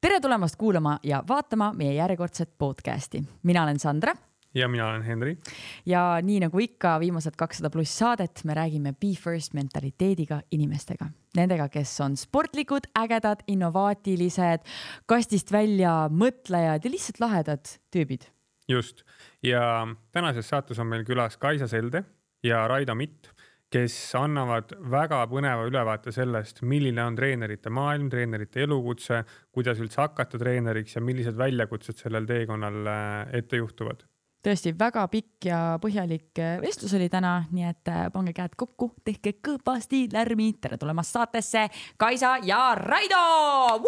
tere tulemast kuulama ja vaatama meie järjekordset podcasti. mina olen Sandra. ja mina olen Henri. ja nii nagu ikka viimased kakssada pluss saadet, me räägime Be First mentaliteediga inimestega. Nendega, kes on sportlikud, ägedad, innovaatilised, kastist välja mõtlejad ja lihtsalt lahedad tüübid. just ja tänases saates on meil külas Kaisa Selde ja Raido Mitt kes annavad väga põneva ülevaate sellest, milline on treenerite maailm, treenerite elukutse, kuidas üldse hakata treeneriks ja millised väljakutsed sellel teekonnal äh, ette juhtuvad. tõesti väga pikk ja põhjalik äh, vestlus oli täna, nii et äh, pange käed kokku, tehke kõvasti lärmi. tere tulemast saatesse, Kaisa ja Raido.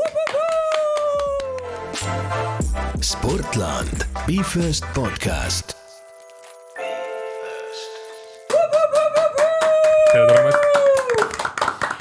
sportland, Be First podcast tere tulemast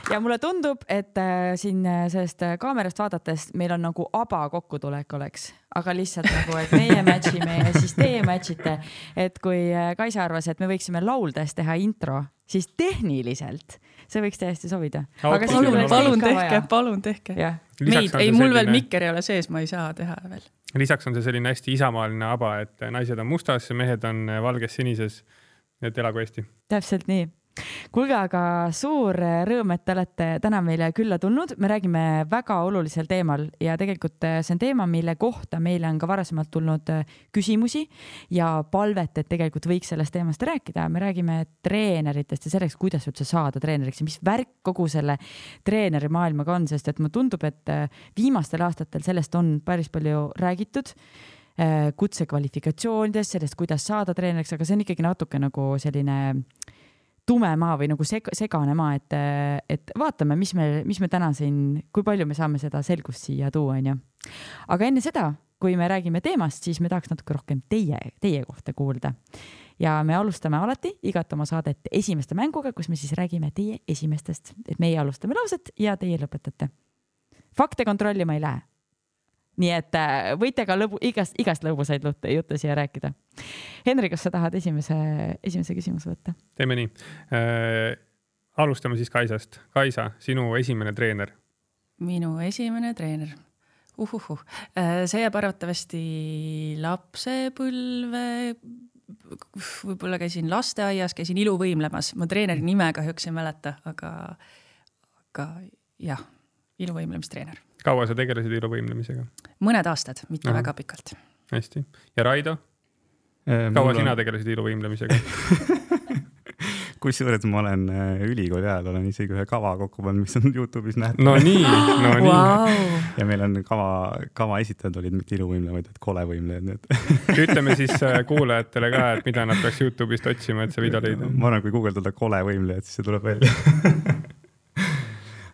ja mulle tundub, et äh, siin äh, sellest äh, kaamerast vaadates meil on nagu aba kokkutulek oleks, aga lihtsalt nagu, et meie match ime ja siis teie match ite. et kui Kaisa arvas, et me võiksime lauldes teha intro, siis tehniliselt see võiks täiesti sobida. palun, palun tehke, palun tehke. meid, ei, mul veel mikker ei ole sees, ma ei saa teha veel. lisaks on see selline hästi isamaaline aba, et naised on mustas, mehed on valges-sinises. et elagu Eesti. täpselt nii kuulge, aga suur rõõm, et te olete täna meile külla tulnud, me räägime väga olulisel teemal ja tegelikult eh, see on teema, mille kohta meile on ka varasemalt tulnud eh, küsimusi ja palvet, et tegelikult võiks sellest teemast rääkida. me räägime treeneritest ja sellest, kuidas üldse saada treeneriks ja mis värk kogu selle treeneri maailmaga on, sest et mulle tundub, et eh, viimastel aastatel sellest on päris palju räägitud kutsekvalifikatsioonidest, sellest, kuidas saada treeneriks, aga see on ikkagi natuke nagu selline äh, tume maa või nagu seg segane maa, et, et vaatame, mis me, mis me täna siin, kui palju me saame seda selgust siia tuua, onju. aga enne seda, kui me räägime teemast, siis me tahaks natuke rohkem teie, teie kohta kuulda. ja me alustame alati igat oma saadet esimeste mänguga, kus me siis räägime teie esimestest, et meie alustame lauset ja teie lõpetate. fakte kontrollima ei lähe nii et äh, võite ka lõbu, igast, igast lõbusaid jutte, jutte siia rääkida. Henri, kas sa tahad esimese, esimese küsimuse võtta? teeme nii äh,. alustame siis Kaisast. Kaisa, sinu esimene treener? minu esimene treener uhuhuh, äh, see jääb arvatavasti lapsepõlve. võib-olla käisin lasteaias, käisin iluvõimlemas, ma treeneri nime kahjuks ei mäleta, aga, aga jah, iluvõimlemistreener kaua sa tegelesid iluvõimlemisega? Mõned aastad, mitte Aha. väga pikalt. hästi. ja Raido eh,? kaua sina on... tegelesid iluvõimlemisega kusjuures ma olen äh, ülikooli ajal olen isegi ühe kava kokku pannud, mis on Youtube'is nähtav. no nii, no nii wow.. ja meil on kava, kava esitajad olid mitte iluvõimlejad, vaid kolevõimlejad, nii et ütleme siis äh, kuulajatele ka, et mida nad peaks Youtube'ist otsima, et see video leida. ma arvan, kui guugeldada kolevõimlejad, siis see tuleb välja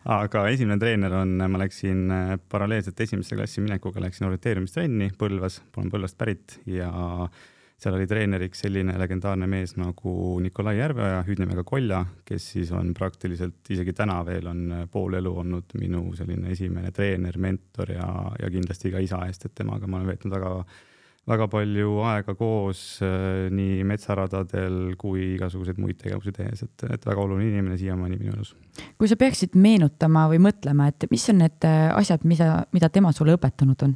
aga esimene treener on, ma läksin äh, paralleelselt esimesse klassi minekuga, läksin orienteerumistrenni Põlvas, olen Põlvast pärit ja seal oli treeneriks selline legendaarne mees nagu Nikolai Järveoja, hüüdnimega Kolja, kes siis on praktiliselt isegi täna veel on äh, pool elu olnud minu selline esimene treener, mentor ja, ja kindlasti ka isa eest, et temaga ma olen veetnud väga väga palju aega koos äh, nii metsaradadel kui igasuguseid muid tegevusi tehes, et, et väga oluline inimene siiamaani minu elus. kui sa peaksid meenutama või mõtlema, et mis on need äh, asjad, mida, mida tema sulle õpetanud on?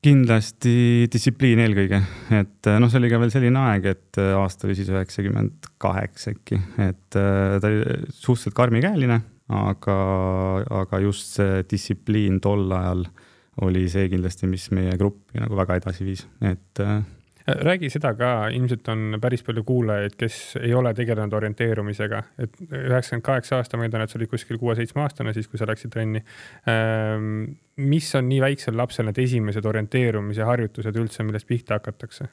kindlasti distsipliin eelkõige, et äh, noh, see oli ka veel selline aeg, et aasta oli siis üheksakümmend kaheksa äkki, et ta oli suhteliselt karmikäeline, aga, aga just see distsipliin tol ajal äh, oli see kindlasti, mis meie gruppi nagu väga edasi viis, et äh, räägi seda ka, ilmselt on päris palju kuulajaid, kes ei ole tegelenud orienteerumisega, et üheksakümmend kaheksa aasta, ma eeldan, et sa olid kuskil kuue-seitsmeaastane siis, kui sa läksid trenni. Ähm, mis on nii väiksel lapsel need esimesed orienteerumise harjutused üldse, millest pihta hakatakse?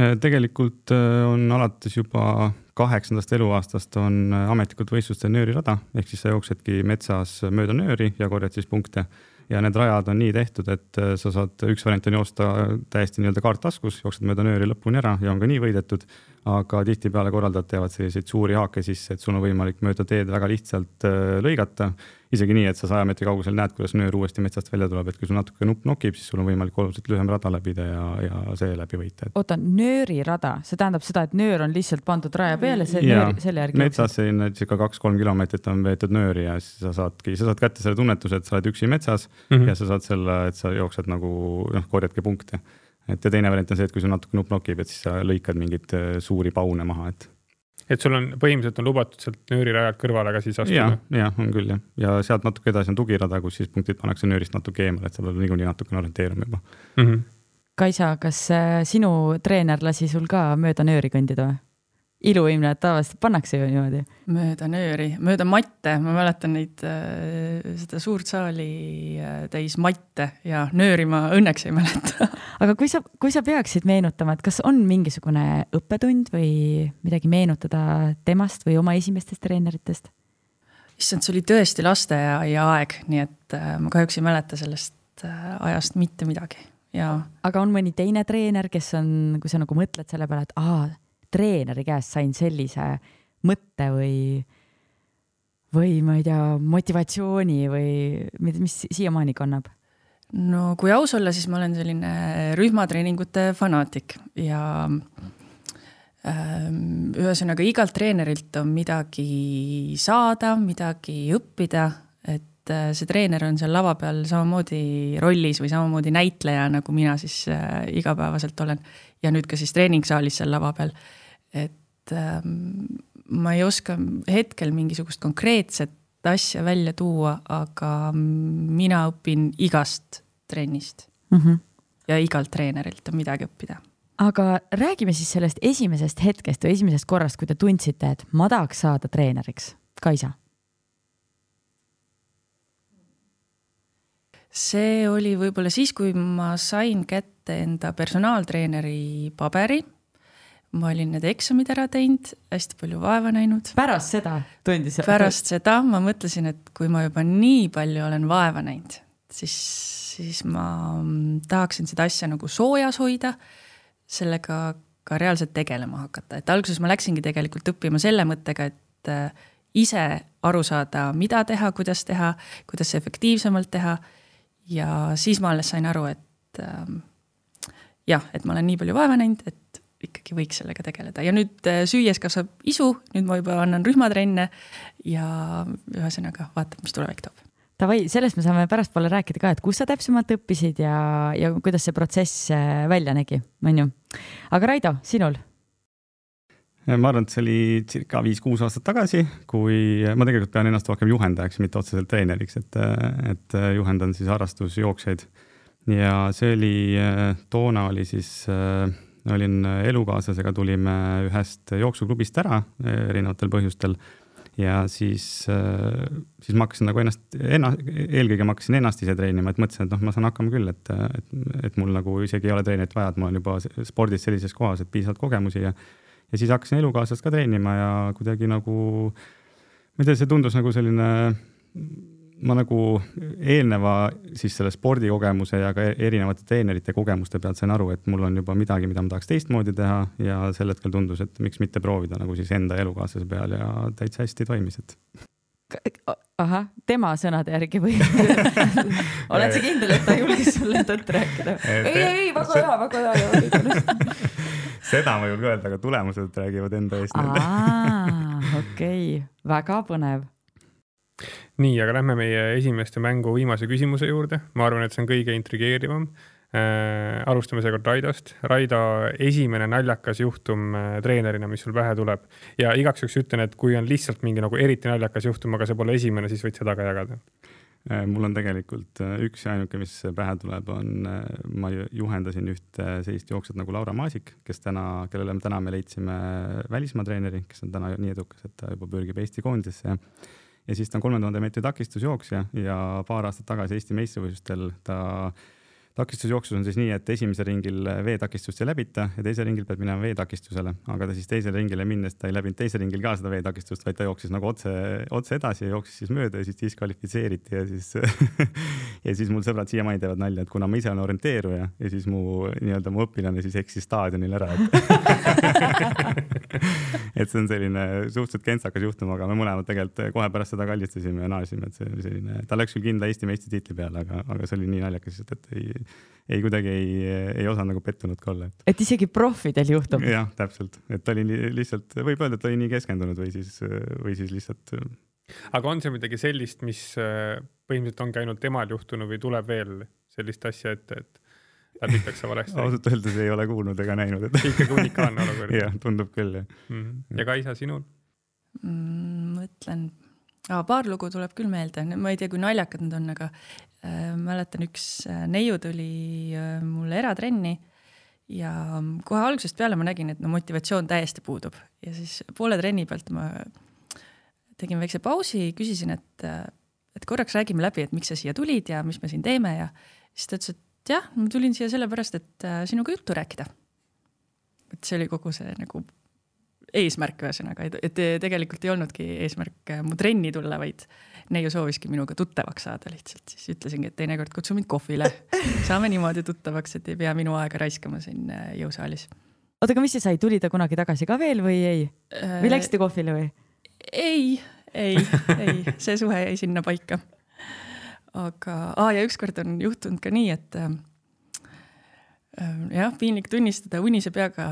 Äh, tegelikult äh, on alates juba kaheksandast eluaastast on ametlikult võistluste nöörirada, ehk siis sa jooksedki metsas mööda nööri ja korjad siis punkte ja need rajad on nii tehtud, et äh, sa saad, üks variant on joosta täiesti nii-öelda kaart taskus, jooksed mööda nööri lõpuni ära ja on ka nii võidetud. aga tihtipeale korraldajad teevad selliseid suuri haake sisse, et sul on võimalik mööda teed väga lihtsalt äh, lõigata isegi nii, et sa saja meetri kaugusel näed, kuidas nöör uuesti metsast välja tuleb, et kui sul natuke nupp nokib, siis sul on võimalik oluliselt lühem rada läbida ja, ja seeläbi võita et.... oota, nöörirada, see tähendab seda, et nöör on lihtsalt pandud raja peale, see nöör, selle järgi. metsas selline circa kaks-kolm kilomeetrit on veetud nööri ja siis sa saadki, sa saad kätte selle tunnetuse, et sa oled üksi metsas mm -hmm. ja sa saad selle, et sa jooksed nagu noh, korjadki punkte. et ja teine variant on see, et kui sul natuke nupp nokib, et siis sa lõikad mingeid äh, suuri paune maha, et et sul on põhimõtteliselt on lubatud sealt nöörirajalt kõrvale ka siis astuda ja,? on küll jah, ja sealt natuke edasi on tugirada, kus siis punktid pannakse nöörist natuke eemale, et sa pead niikuinii natukene orienteeruma juba mm. -hmm. Kaisa, kas äh, sinu treener lasi sul ka mööda nööri kõndida või? Iluvõimlejad tavaliselt pannakse ju niimoodi. mööda nööri, mööda matte, ma mäletan neid, äh, seda suurt saali äh, täis matte ja nööri ma õnneks ei mäleta aga kui sa, kui sa peaksid meenutama, et kas on mingisugune õppetund või midagi meenutada temast või oma esimestest treeneritest? issand, see oli tõesti lasteaia aeg, nii et äh, ma kahjuks ei mäleta sellest ajast mitte midagi ja. aga on mõni teine treener, kes on, kui sa nagu mõtled selle peale, et aa treeneri käest sain sellise mõtte või, või ma ei tea, motivatsiooni või mis, mis siiamaani kannab? no kui aus olla, siis ma olen selline rühmatreeningute fanaatik ja ähm, ühesõnaga igalt treenerilt on midagi saada, midagi õppida, et äh, see treener on seal lava peal samamoodi rollis või samamoodi näitleja, nagu mina siis äh, igapäevaselt olen. ja nüüd ka siis treeningsaalis seal lava peal et ähm, ma ei oska hetkel mingisugust konkreetset asja välja tuua, aga mina õpin igast trennist mm. -hmm. ja igalt treenerilt on midagi õppida. aga räägime siis sellest esimesest hetkest või esimesest korrast, kui te tundsite, et ma tahaks saada treeneriks. Kaisa. see oli võib-olla siis, kui ma sain kätte enda personaaltreeneri paberi ma olin need eksamid ära teinud, hästi palju vaeva näinud. pärast seda tundis? pärast seda ma mõtlesin, et kui ma juba nii palju olen vaeva näinud, siis, siis ma tahaksin seda asja nagu soojas hoida, sellega ka reaalselt tegelema hakata, et alguses ma läksingi tegelikult õppima selle mõttega, et äh, ise aru saada, mida teha, kuidas teha, kuidas efektiivsemalt teha. ja siis ma alles sain aru, et ähm, jah, et ma olen nii palju vaeva näinud, et ikkagi võiks sellega tegeleda ja nüüd äh, süües kasvab isu, nüüd ma juba annan rühmatrenne ja ühesõnaga vaatab, mis tulevik toob. Davai, sellest me saame pärastpoole rääkida ka, et kus sa täpsemalt õppisid ja, ja kuidas see protsess äh, välja nägi, on ju. aga Raido, sinul? ma arvan, et see oli circa viis-kuus aastat tagasi, kui ma tegelikult pean ennast rohkem juhendajaks, mitte otseselt treeneriks, et, et juhendan siis harrastusjooksjaid. ja see oli, toona oli siis äh, olin äh, elukaaslasega, tulime ühest jooksuklubist ära äh, erinevatel põhjustel. Ja siis, äh, siis ma hakkasin nagu ennast, enna-, eelkõige ma hakkasin ennast ise treenima, et mõtlesin, et noh, ma saan hakkama küll, et, et, et mul nagu isegi ei ole treenerit vaja, et ma olen juba spordis sellises kohas, et piisavalt kogemusi ja ja siis hakkasin elukaaslast ka treenima ja kuidagi nagu, ma ei tea, see tundus nagu selline ma nagu eelneva siis selle spordikogemuse ja ka erinevate treenerite kogemuste pealt sain aru, et mul on juba midagi, mida ma tahaks teistmoodi teha ja sel hetkel tundus, et miks mitte proovida nagu siis enda elukaaslase peal ja täitsa hästi toimis, et. ahah, tema sõnade järgi või oled sa kindel, et ta julges sulle tõtt rääkida? ei, ei, ei, väga hea, väga hea seda ma ei julge öelda, aga tulemused räägivad enda eest. okei väga põnev nii, aga lähme meie esimeste mängu viimase küsimuse juurde. ma arvan, et see on kõige intrigeerivam äh,. alustame seekord Raidost. Raido, esimene naljakas juhtum äh, treenerina, mis sul pähe tuleb ja igaks juhuks ütlen, et kui on lihtsalt mingi nagu eriti naljakas juhtum, aga see pole esimene, siis võid seda ka jagada äh, mul on tegelikult äh, üks ja ainuke, mis pähe tuleb, on, äh, ma juhendasin ühte sellist jooksjat nagu Laura Maasik, kes täna, kellele me täna me leidsime välismaa treeneri, kes on täna nii edukas, et ta juba pürgib Eesti koondisesse ja siis ta on kolme tuhande meetri takistusjooksja ja paar aastat tagasi Eesti meistrivõistlustel ta takistusjooksus on siis nii, et esimesel ringil veetakistust ei läbita ja teisel ringil pead minema veetakistusele, aga ta siis teisele ringile minnes ta ei läbinud teisel ringil ka seda veetakistust, vaid ta jooksis nagu otse, otse edasi ja jooksis siis mööda ja siis diskvalifitseeriti ja siis ja siis mul sõbrad siiamaani teevad nalja, et kuna ma ise olen orienteeruja ja siis mu nii-öelda mu õpilane siis eksis staadionil ära, et et see on selline suhteliselt kentsakas juhtum, aga me mõlemad tegelikult kohe pärast seda kallistasime ja naersime, et see oli selline, ta läks küll kindla Eesti meistritiitli peale, aga, aga see oli nii naljakas, et ei ei kuidagi ei, ei osanud nagu pettunud ka olla. et isegi profidel juhtub? jah, täpselt, et ta oli lihtsalt, võib öelda, et ta oli nii keskendunud või siis, või siis lihtsalt. aga on see midagi sellist, mis äh, põhimõtteliselt ongi ainult temal juhtunud või tuleb veel sellist asja ette, et läbitakse valesti ausalt öeldes ei ole kuulnud ega näinud, et ikkagi unikaalne olukord. jah, tundub küll jah mm. -hmm. ja Kaisa, sinul mm,? mõtlen ah,, paar lugu tuleb küll meelde, ma ei tea, kui naljakad need on, aga Äh, mäletan, üks äh, neiu tuli äh, mulle eratrenni ja kohe algusest peale ma nägin, et no motivatsioon täiesti puudub ja siis poole trenni pealt ma tegin väikse pausi, küsisin, et, et korraks räägime läbi, et miks sa siia tulid ja mis me siin teeme ja siis ta ütles, et jah, ma tulin siia sellepärast, et sinuga juttu rääkida. et see oli kogu see nagu eesmärk ühesõnaga, et tegelikult ei olnudki eesmärk mu trenni tulla, vaid neiu sooviski minuga tuttavaks saada lihtsalt, siis ütlesingi, et teinekord kutsu mind kohvile. saame niimoodi tuttavaks, et ei pea minu aega raiskama siin äh, jõusaalis. oota, aga mis siis sai, tuli ta kunagi tagasi ka veel või ei? või läksite kohvile või? ei, ei, ei, see suhe jäi sinna paika. aga ah,, ja ükskord on juhtunud ka nii, et äh, jah, piinlik tunnistada, unise peaga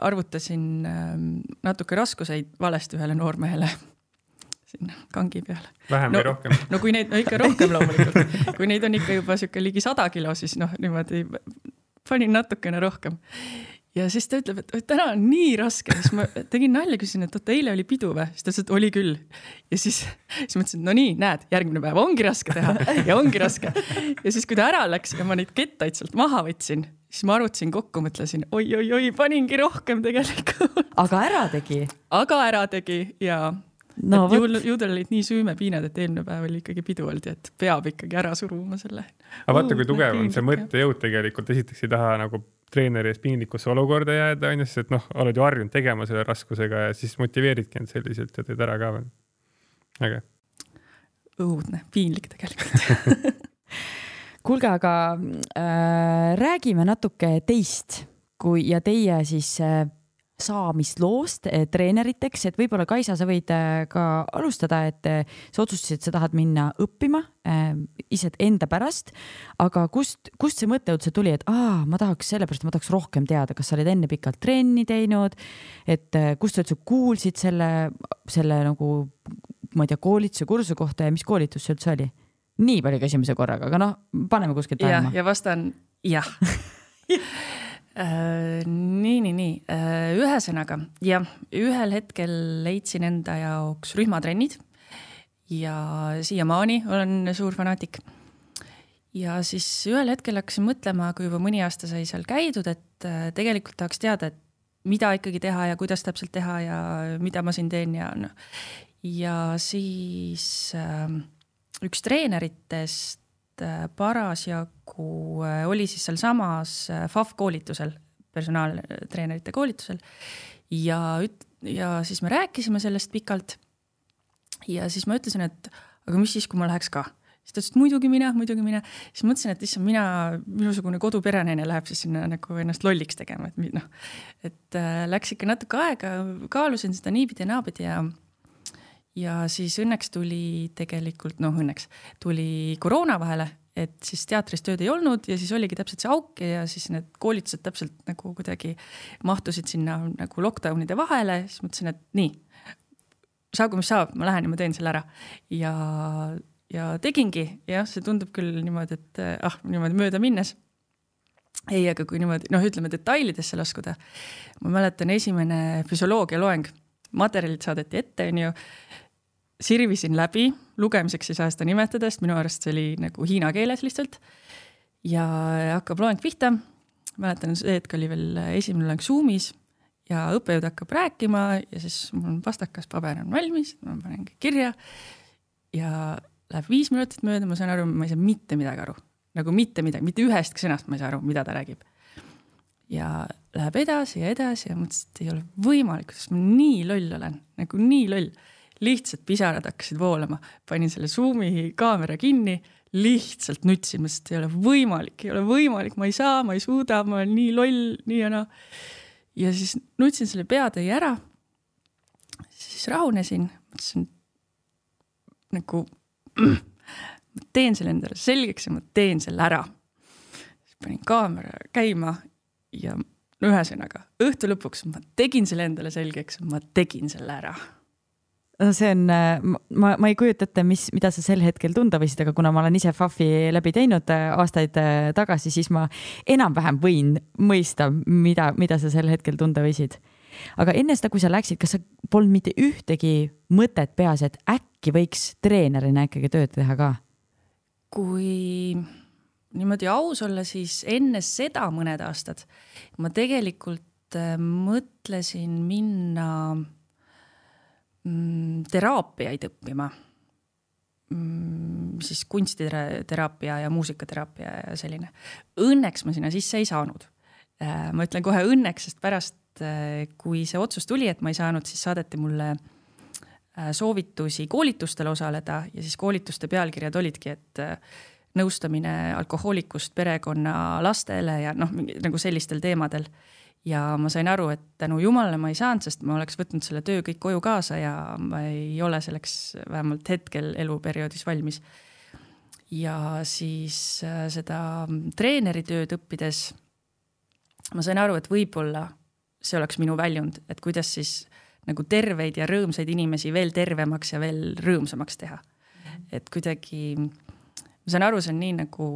arvutasin ähm, natuke raskuseid valesti ühele noormehele sinna kangi peale. vähem no, või rohkem? no kui neid, no ikka rohkem loomulikult, kui neid on ikka juba sihuke ligi sada kilo, siis noh, niimoodi panin natukene rohkem. ja siis ta ütleb, et täna on nii raske, siis ma tegin nalja, küsisin, et oota, eile oli pidu või? siis ta ütles, et oli küll. ja siis, siis ma ütlesin, et no nii, näed, järgmine päev ongi raske teha ja ongi raske. ja siis, kui ta ära läks ja ma neid kettaid sealt maha võtsin, siis ma arvutasin kokku, mõtlesin oi-oi-oi, paningi rohkem tegelikult. aga ära tegi? aga ära tegi ja no, juul, juudel olid nii süümepiinad, et eelmine päev oli ikkagi pidu olnud ja et peab ikkagi ära suruma selle. aga vaata, kui tugev on see mõttejõud tegelikult, esiteks ei taha nagu treeneri ees piinlikusse olukorda jääda, onju, sest et noh, oled ju harjunud tegema selle raskusega ja siis motiveeridki end selliselt ja teed ära ka veel. äge. õudne, piinlik tegelikult kuulge, aga äh, räägime natuke teist, kui ja teie siis äh, saamisloost eh, treeneriteks, et võib-olla Kaisa, sa võid eh, ka alustada, et eh, sa otsustasid, sa tahad minna õppima ise enda pärast, aga kust, kust see mõte üldse tuli, et aa, ma tahaks sellepärast, ma tahaks rohkem teada, kas sa olid enne pikalt trenni teinud, et kust sa üldse kuulsid selle, selle nagu, ma ei tea, koolituse kursuse kohta ja mis koolitus see üldse oli? Nii palju küsimusi korraga, aga noh, paneme kuskilt ajama. ja vastan jah Äh, nii, nii, nii, äh, ühesõnaga jah, ühel hetkel leidsin enda jaoks rühmatrennid ja siiamaani olen suur fanaatik. ja siis ühel hetkel hakkasin mõtlema, kui juba mõni aasta sai seal käidud, et äh, tegelikult tahaks teada, et mida ikkagi teha ja kuidas täpselt teha ja mida ma siin teen ja noh. ja siis äh, üks treeneritest Äh, parasjagu äh, oli siis sealsamas äh, FAF koolitusel, personaaltreenerite koolitusel ja üt-, ja siis me rääkisime sellest pikalt. ja siis ma ütlesin, et aga mis siis, kui ma läheks ka siis ta ütles, et muidugi mine, muidugi mine. siis mõtlesin, et issand, mina, minusugune koduperenaine läheb siis sinna nagu ennast lolliks tegema, et noh, et äh, läks ikka natuke aega, kaalusin seda niipidi ja naapidi ja ja siis õnneks tuli tegelikult, noh õnneks tuli koroona vahele, et siis teatris tööd ei olnud ja siis oligi täpselt see auk ja siis need koolitused täpselt nagu kuidagi mahtusid sinna nagu lockdown'ide vahele, siis mõtlesin, et nii, saagu mis saab, ma lähen ja ma teen selle ära. ja, ja tegingi, jah, see tundub küll niimoodi, et ah, niimoodi mööda minnes ei, aga kui niimoodi noh, ütleme detailidesse laskuda. ma mäletan, esimene füsioloogia loeng, materjalid saadeti ette, onju sirvisin läbi, lugemiseks ei saa seda nimetada, sest minu arust see oli nagu hiina keeles lihtsalt. ja hakkab loeng pihta. mäletan, see hetk oli veel esimene loeng Zoomis ja õppejõud hakkab rääkima ja siis mul on pastakas, paber on valmis, ma panen kõik kirja. ja läheb viis minutit mööda, ma saan aru, ma ei saa mitte midagi aru, nagu mitte midagi, mitte ühestki sõnast ma ei saa aru, mida ta räägib. ja läheb edasi ja edasi ja mõtlesin, et ei ole võimalik, kuidas ma nii loll olen, nagu nii loll. Lihtsalt pisarad hakkasid voolama, panin selle Zoomi kaamera kinni, lihtsalt nutsin, mõtlesin, et ei ole võimalik, ei ole võimalik, ma ei saa, ma ei suuda, ma olen nii loll, nii ja naa. ja siis nutsin selle peatäie ära. siis rahunesin, mõtlesin nagu ma teen selle endale selgeks ja ma teen selle ära. siis panin kaamera käima ja no ühesõnaga õhtu lõpuks ma tegin selle endale selgeks, ma tegin selle ära no see on, ma, ma ei kujuta ette, mis, mida sa sel hetkel tunda võisid, aga kuna ma olen ise FAF-i läbi teinud äh, aastaid äh, tagasi, siis ma enam-vähem võin mõista, mida, mida sa sel hetkel tunda võisid. aga enne seda, kui sa läksid, kas sa polnud mitte ühtegi mõtet peas, et äkki võiks treenerina ikkagi tööd teha ka? kui niimoodi aus olla, siis enne seda mõned aastad ma tegelikult äh, mõtlesin minna teraapiaid õppima mm,. siis kunstiteraapia ja muusikateraapia ja selline. Õnneks ma sinna sisse ei saanud. Äh, ma ütlen kohe õnneks, sest pärast, äh, kui see otsus tuli, et ma ei saanud, siis saadeti mulle soovitusi koolitustel osaleda ja siis koolituste pealkirjad olidki, et nõustamine alkohoolikust perekonna lastele ja noh, nagu sellistel teemadel. Ja ma sain aru, et tänu jumalale ma ei saanud, sest ma oleks võtnud selle töö kõik koju kaasa ja ma ei ole selleks vähemalt hetkel eluperioodis valmis. ja siis äh, seda treeneritööd õppides ma sain aru, et võib-olla see oleks minu väljund, et kuidas siis nagu terveid ja rõõmsaid inimesi veel tervemaks ja veel rõõmsamaks teha. et kuidagi ma saan aru, see on nii nagu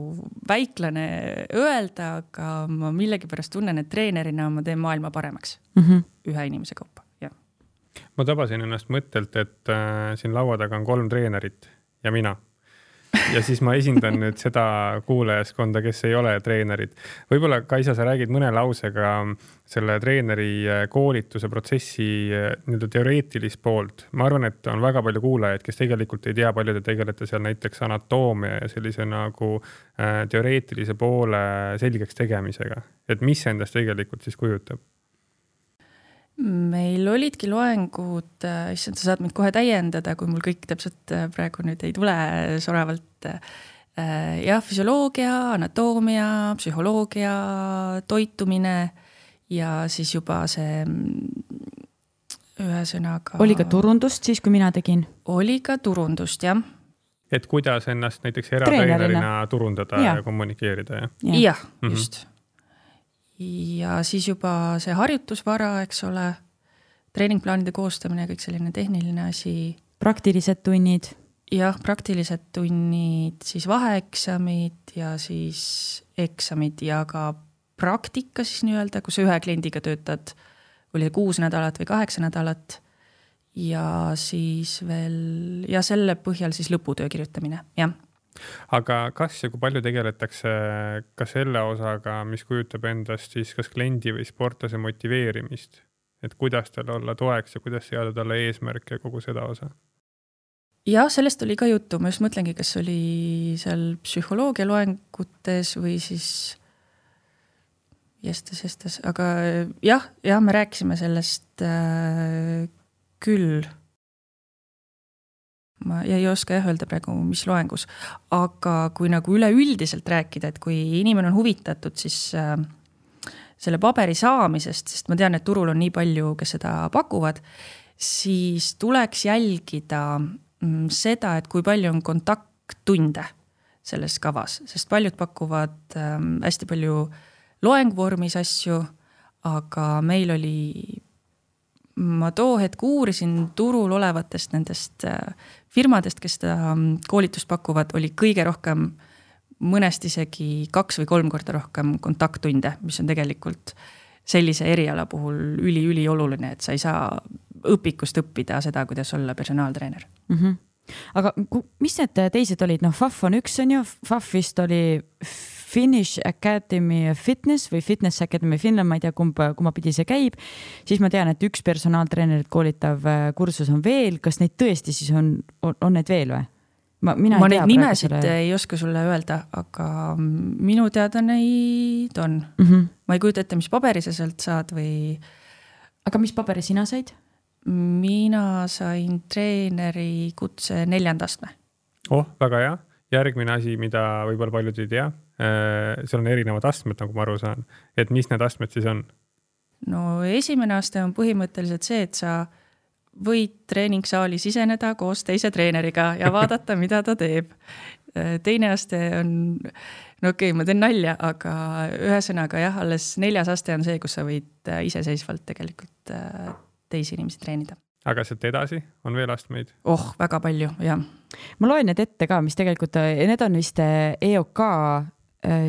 väiklane öelda, aga ma millegipärast tunnen, et treenerina ma teen maailma paremaks mm -hmm. ühe inimese kaupa, jah. ma tabasin ennast mõttelt, et äh, siin laua taga on kolm treenerit ja mina ja siis ma esindan nüüd seda kuulajaskonda, kes ei ole treenerid. võib-olla, Kaisa, sa räägid mõne lausega selle treeneri äh, koolituse protsessi äh, nii-öelda teoreetilist poolt. ma arvan, et on väga palju kuulajaid, kes tegelikult ei tea, palju te tegelete seal näiteks anatoomia ja sellise nagu äh, teoreetilise poole selgeks tegemisega. et mis endast tegelikult siis kujutab? Meil olidki loengud, äh, issand, sa saad mind kohe täiendada, kui mul kõik täpselt äh, praegu nüüd ei tule soravalt. Äh, jah, füsioloogia, anatoomia, psühholoogia, toitumine ja siis juba see mm, ühesõnaga. oli ka turundust siis, kui mina tegin? oli ka turundust, jah. et kuidas ennast näiteks eratreenerina turundada ja, ja kommunikeerida, jah? jah ja, mm -hmm. Ja siis juba see harjutusvara, eks ole, treeningplaanide koostamine, kõik selline tehniline asi. praktilised tunnid. jah, praktilised tunnid, siis vaheeksamid ja siis eksamid ja ka praktika siis nii-öelda, kui sa ühe kliendiga töötad, oli kuus nädalat või kaheksa nädalat. ja siis veel ja selle põhjal siis lõputöö kirjutamine, jah aga kas ja kui palju tegeletakse ka selle osaga, mis kujutab endast siis kas kliendi või sportlase motiveerimist, et kuidas talle olla toeks ja kuidas seada talle eesmärke ja kogu seda osa? jah, sellest oli ka juttu, ma just mõtlengi, kas oli seal psühholoogia loengutes või siis jestes, jestes, aga jah, jah, me rääkisime sellest äh, küll ma ei oska jah öelda praegu, mis loengus, aga kui nagu üleüldiselt rääkida, et kui inimene on huvitatud, siis äh, selle paberi saamisest, sest ma tean, et turul on nii palju, kes seda pakuvad, siis tuleks jälgida mm, seda, et kui palju on kontakttunde selles kavas, sest paljud pakuvad äh, hästi palju loengvormis asju, aga meil oli ma too hetk uurisin turul olevatest nendest äh, firmadest, kes seda mm, koolitust pakuvad, oli kõige rohkem, mõnest isegi kaks või kolm korda rohkem kontakttunde, mis on tegelikult sellise eriala puhul üliülioluline, et sa ei saa õpikust õppida seda, kuidas olla personaaltreener mm. -hmm. aga mis need teised olid, noh, FAF on üks, on ju, FAF vist oli Finnish Academy Fitness või Fitness Academy Finland, ma ei tea, kumb, kumma pidi see käib. siis ma tean, et üks personaaltreenerit koolitav äh, kursus on veel, kas neid tõesti siis on, on, on neid veel või? ma, mina ma ei neid tea nimesid praegu selle ei oska sulle öelda, aga minu teada neid on. mm. -hmm. ma ei kujuta ette, mis paberi sa sealt saad või aga mis paberi sina said? mina sain treeneri kutse neljanda astme. oh, väga hea. järgmine asi, mida võib-olla paljud ei tea, seal on erinevad astmed, nagu ma aru saan, et mis need astmed siis on? no esimene aste on põhimõtteliselt see, et sa võid treeningsaali siseneda koos teise treeneriga ja vaadata, mida ta teeb. teine aste on, no okei okay,, ma teen nalja, aga ühesõnaga jah, alles neljas aste on see, kus sa võid äh, iseseisvalt tegelikult äh, teisi inimesi treenida. aga sealt edasi on veel astmeid? oh, väga palju, jah. ma loen need ette ka, mis tegelikult, need on vist EOK Äh,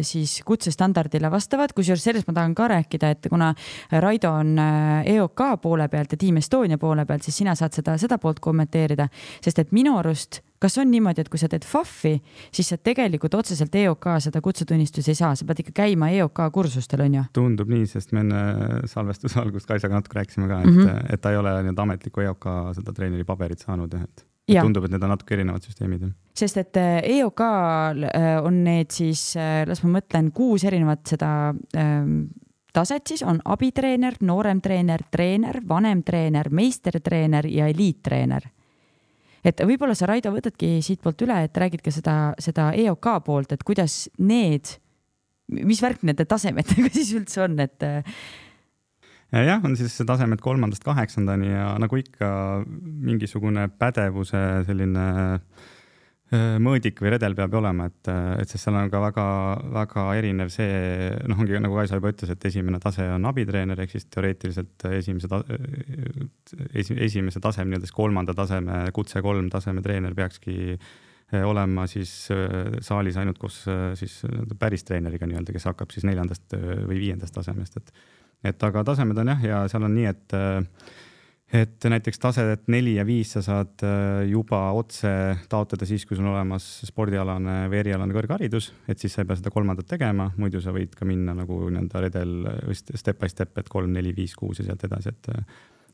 siis kutsestandardile vastavad, kusjuures sellest ma tahan ka rääkida, et kuna Raido on äh, EOK poole pealt ja Team Estonia poole pealt, siis sina saad seda, seda poolt kommenteerida, sest et minu arust kas on niimoodi, et kui sa teed FAF-i, siis sa tegelikult otseselt EOK seda kutsetunnistusi ei saa, sa pead ikka käima EOK kursustel, on ju? tundub nii, sest me enne salvestuse algust Kaisaga natuke rääkisime ka, et mm, -hmm. et ta ei ole nii-öelda ametlikku EOK seda treeneri paberit saanud jah, et. Tundub, et need on natuke erinevad süsteemid. sest et EOK-l äh, e äh, on need siis, äh, las ma mõtlen, kuus erinevat seda ähm, taset siis on abitreener, nooremtreener, treener, vanemtreener, meistertreener ja eliittreener. et võib-olla sa, Raido, võtadki siitpoolt üle, et räägid ka seda, seda EOK poolt, et kuidas need, mis värk nende tasemetega siis üldse on, et jah, on siis tasemed kolmandast kaheksandani ja nagu ikka mingisugune pädevuse selline äh, mõõdik või redel peab olema, et, et sest seal on ka väga-väga erinev see, noh, ongi nagu Kaisa juba ütles, et esimene tase on abitreener ehk siis teoreetiliselt esimese ta,, esi, esimese taseme, nii-öelda siis kolmanda taseme, kutse kolm taseme treener peakski äh, olema siis äh, saalis ainult koos siis päris treeneriga nii-öelda, kes hakkab siis neljandast või viiendast tasemest, et et aga tasemed on jah, ja seal on nii, et et näiteks taset neli ja viis sa saad äh, juba otse taotleda siis, kui sul on olemas spordialane või erialane kõrgharidus, et siis sa ei pea seda kolmandat tegema, muidu sa võid ka minna nagu nii-öelda redel step by step, et kolm, neli, viis, kuus ja sealt edasi, et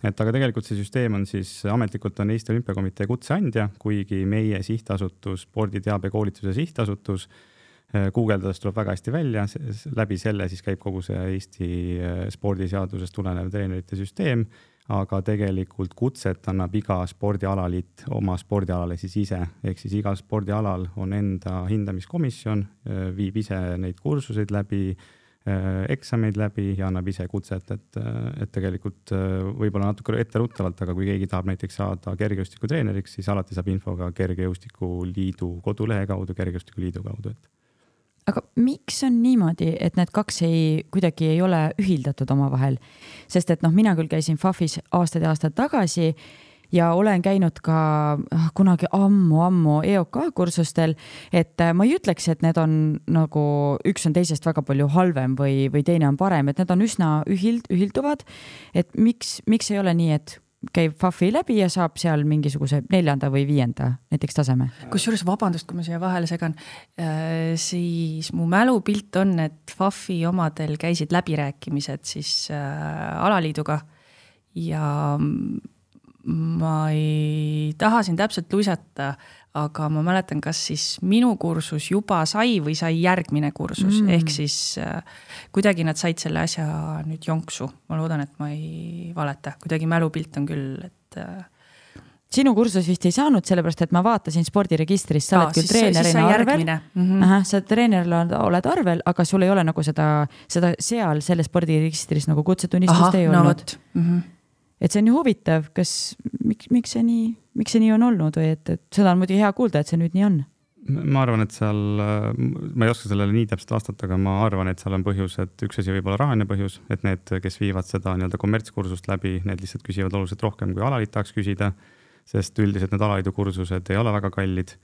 et aga tegelikult see süsteem on siis ametlikult on Eesti Olümpiakomitee kutseandja, kuigi meie sihtasutus, sporditeabe koolituse sihtasutus Äh, guugeldades tuleb väga hästi välja, läbi selle siis käib kogu see Eesti äh, spordiseadusest tulenev treenerite süsteem, aga tegelikult kutset annab iga spordialaliit oma spordialale siis ise, ehk siis igal spordialal on enda hindamiskomisjon, äh, viib ise neid kursuseid läbi, eksameid läbi ja annab ise kutset, et, et tegelikult võib-olla natuke etteruttavalt, aga kui keegi tahab näiteks saada kergejõustikutreeneriks, siis alati saab info ka Kergejõustikuliidu kodulehe kaudu, Kergejõustikuliidu kaudu, et aga miks on niimoodi, et need kaks ei, kuidagi ei ole ühildatud omavahel? sest et noh, mina küll käisin FAF-is aastaid ja aastaid tagasi ja olen käinud ka ah, kunagi ammu-ammu EOK kursustel, et äh, ma ei ütleks, et need on nagu, üks on teisest väga palju halvem või, või teine on parem, et need on üsna ühild, ühilduvad. et miks, miks ei ole nii, et käib FAF-i läbi ja saab seal mingisuguse neljanda või viienda näiteks taseme. kusjuures vabandust, kui ma siia vahele segan, äh, siis mu mälupilt on, et FAF-i omadel käisid läbirääkimised siis äh, alaliiduga ja ma ei taha siin täpselt luisata, aga ma mäletan, kas siis minu kursus juba sai või sai järgmine kursus mm., ehk siis äh, kuidagi nad said selle asja nüüd jonksu. ma loodan, et ma ei valeta, kuidagi mälupilt on küll, et äh, sinu kursus vist ei saanud, sellepärast et ma vaatasin spordiregistris, sa Aa, oled küll treenerina arvel mm. -hmm. ahah, sa treenerina oled arvel, aga sul ei ole nagu seda, seda seal selles spordiregistris nagu kutsetunnistust ei no olnud. Mm -hmm. Et see on ju huvitav, kas, miks, miks see nii miks see nii on olnud või et, et seda on muidugi hea kuulda, et see nüüd nii on? ma arvan, et seal, ma ei oska sellele nii täpselt vastata, aga ma arvan, et seal on põhjus, et üks asi võib olla rahaline põhjus, et need, kes viivad seda nii-öelda kommertskursust läbi, need lihtsalt küsivad oluliselt rohkem, kui alaliit tahaks küsida. sest üldiselt need alaliidu kursused ei ole väga kallid.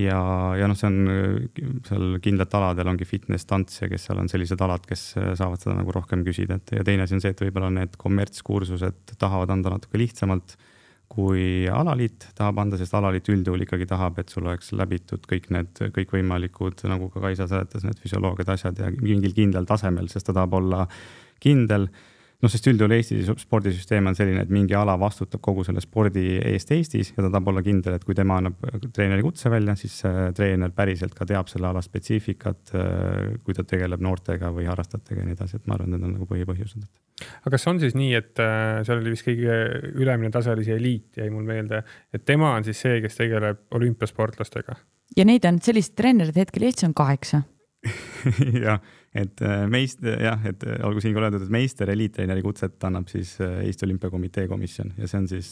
Ja, ja noh, see on seal kindlatel aladel ongi fitness, tants ja kes seal on sellised alad, kes saavad seda nagu rohkem küsida, et ja teine asi on see, et võib-olla need kommertskursused tahavad anda natuke lihtsamalt kui alaliit tahab anda, sest alaliit üldjuhul ikkagi tahab, et sul oleks läbitud kõik need kõikvõimalikud, nagu ka Kaisa seletas, need füsioloogiad, asjad ja mingil kindlal tasemel, sest ta tahab olla kindel. Noh, sest üldjuhul Eesti spordisüsteem on selline, et mingi ala vastutab kogu selle spordi eest Eestis ja ta tahab olla kindel, et kui tema annab treeneri kutse välja, siis treener päriselt ka teab selle ala spetsiifikat, kui ta tegeleb noortega või harrastajatega ja nii edasi, et ma arvan, need on nagu põhipõhjused. aga kas on siis nii, et äh, seal oli vist kõige ülemine tase oli see eliit, jäi mul meelde, et tema on siis see, kes tegeleb olümpiasportlastega? ja neid on, selliseid treenereid hetkel Eestis on kaheksa jah, et äh, meist jah, et äh, olgu siinkohal öeldud, et meister eliittreeneri kutset annab siis äh, Eesti Olümpiakomitee komisjon ja see on siis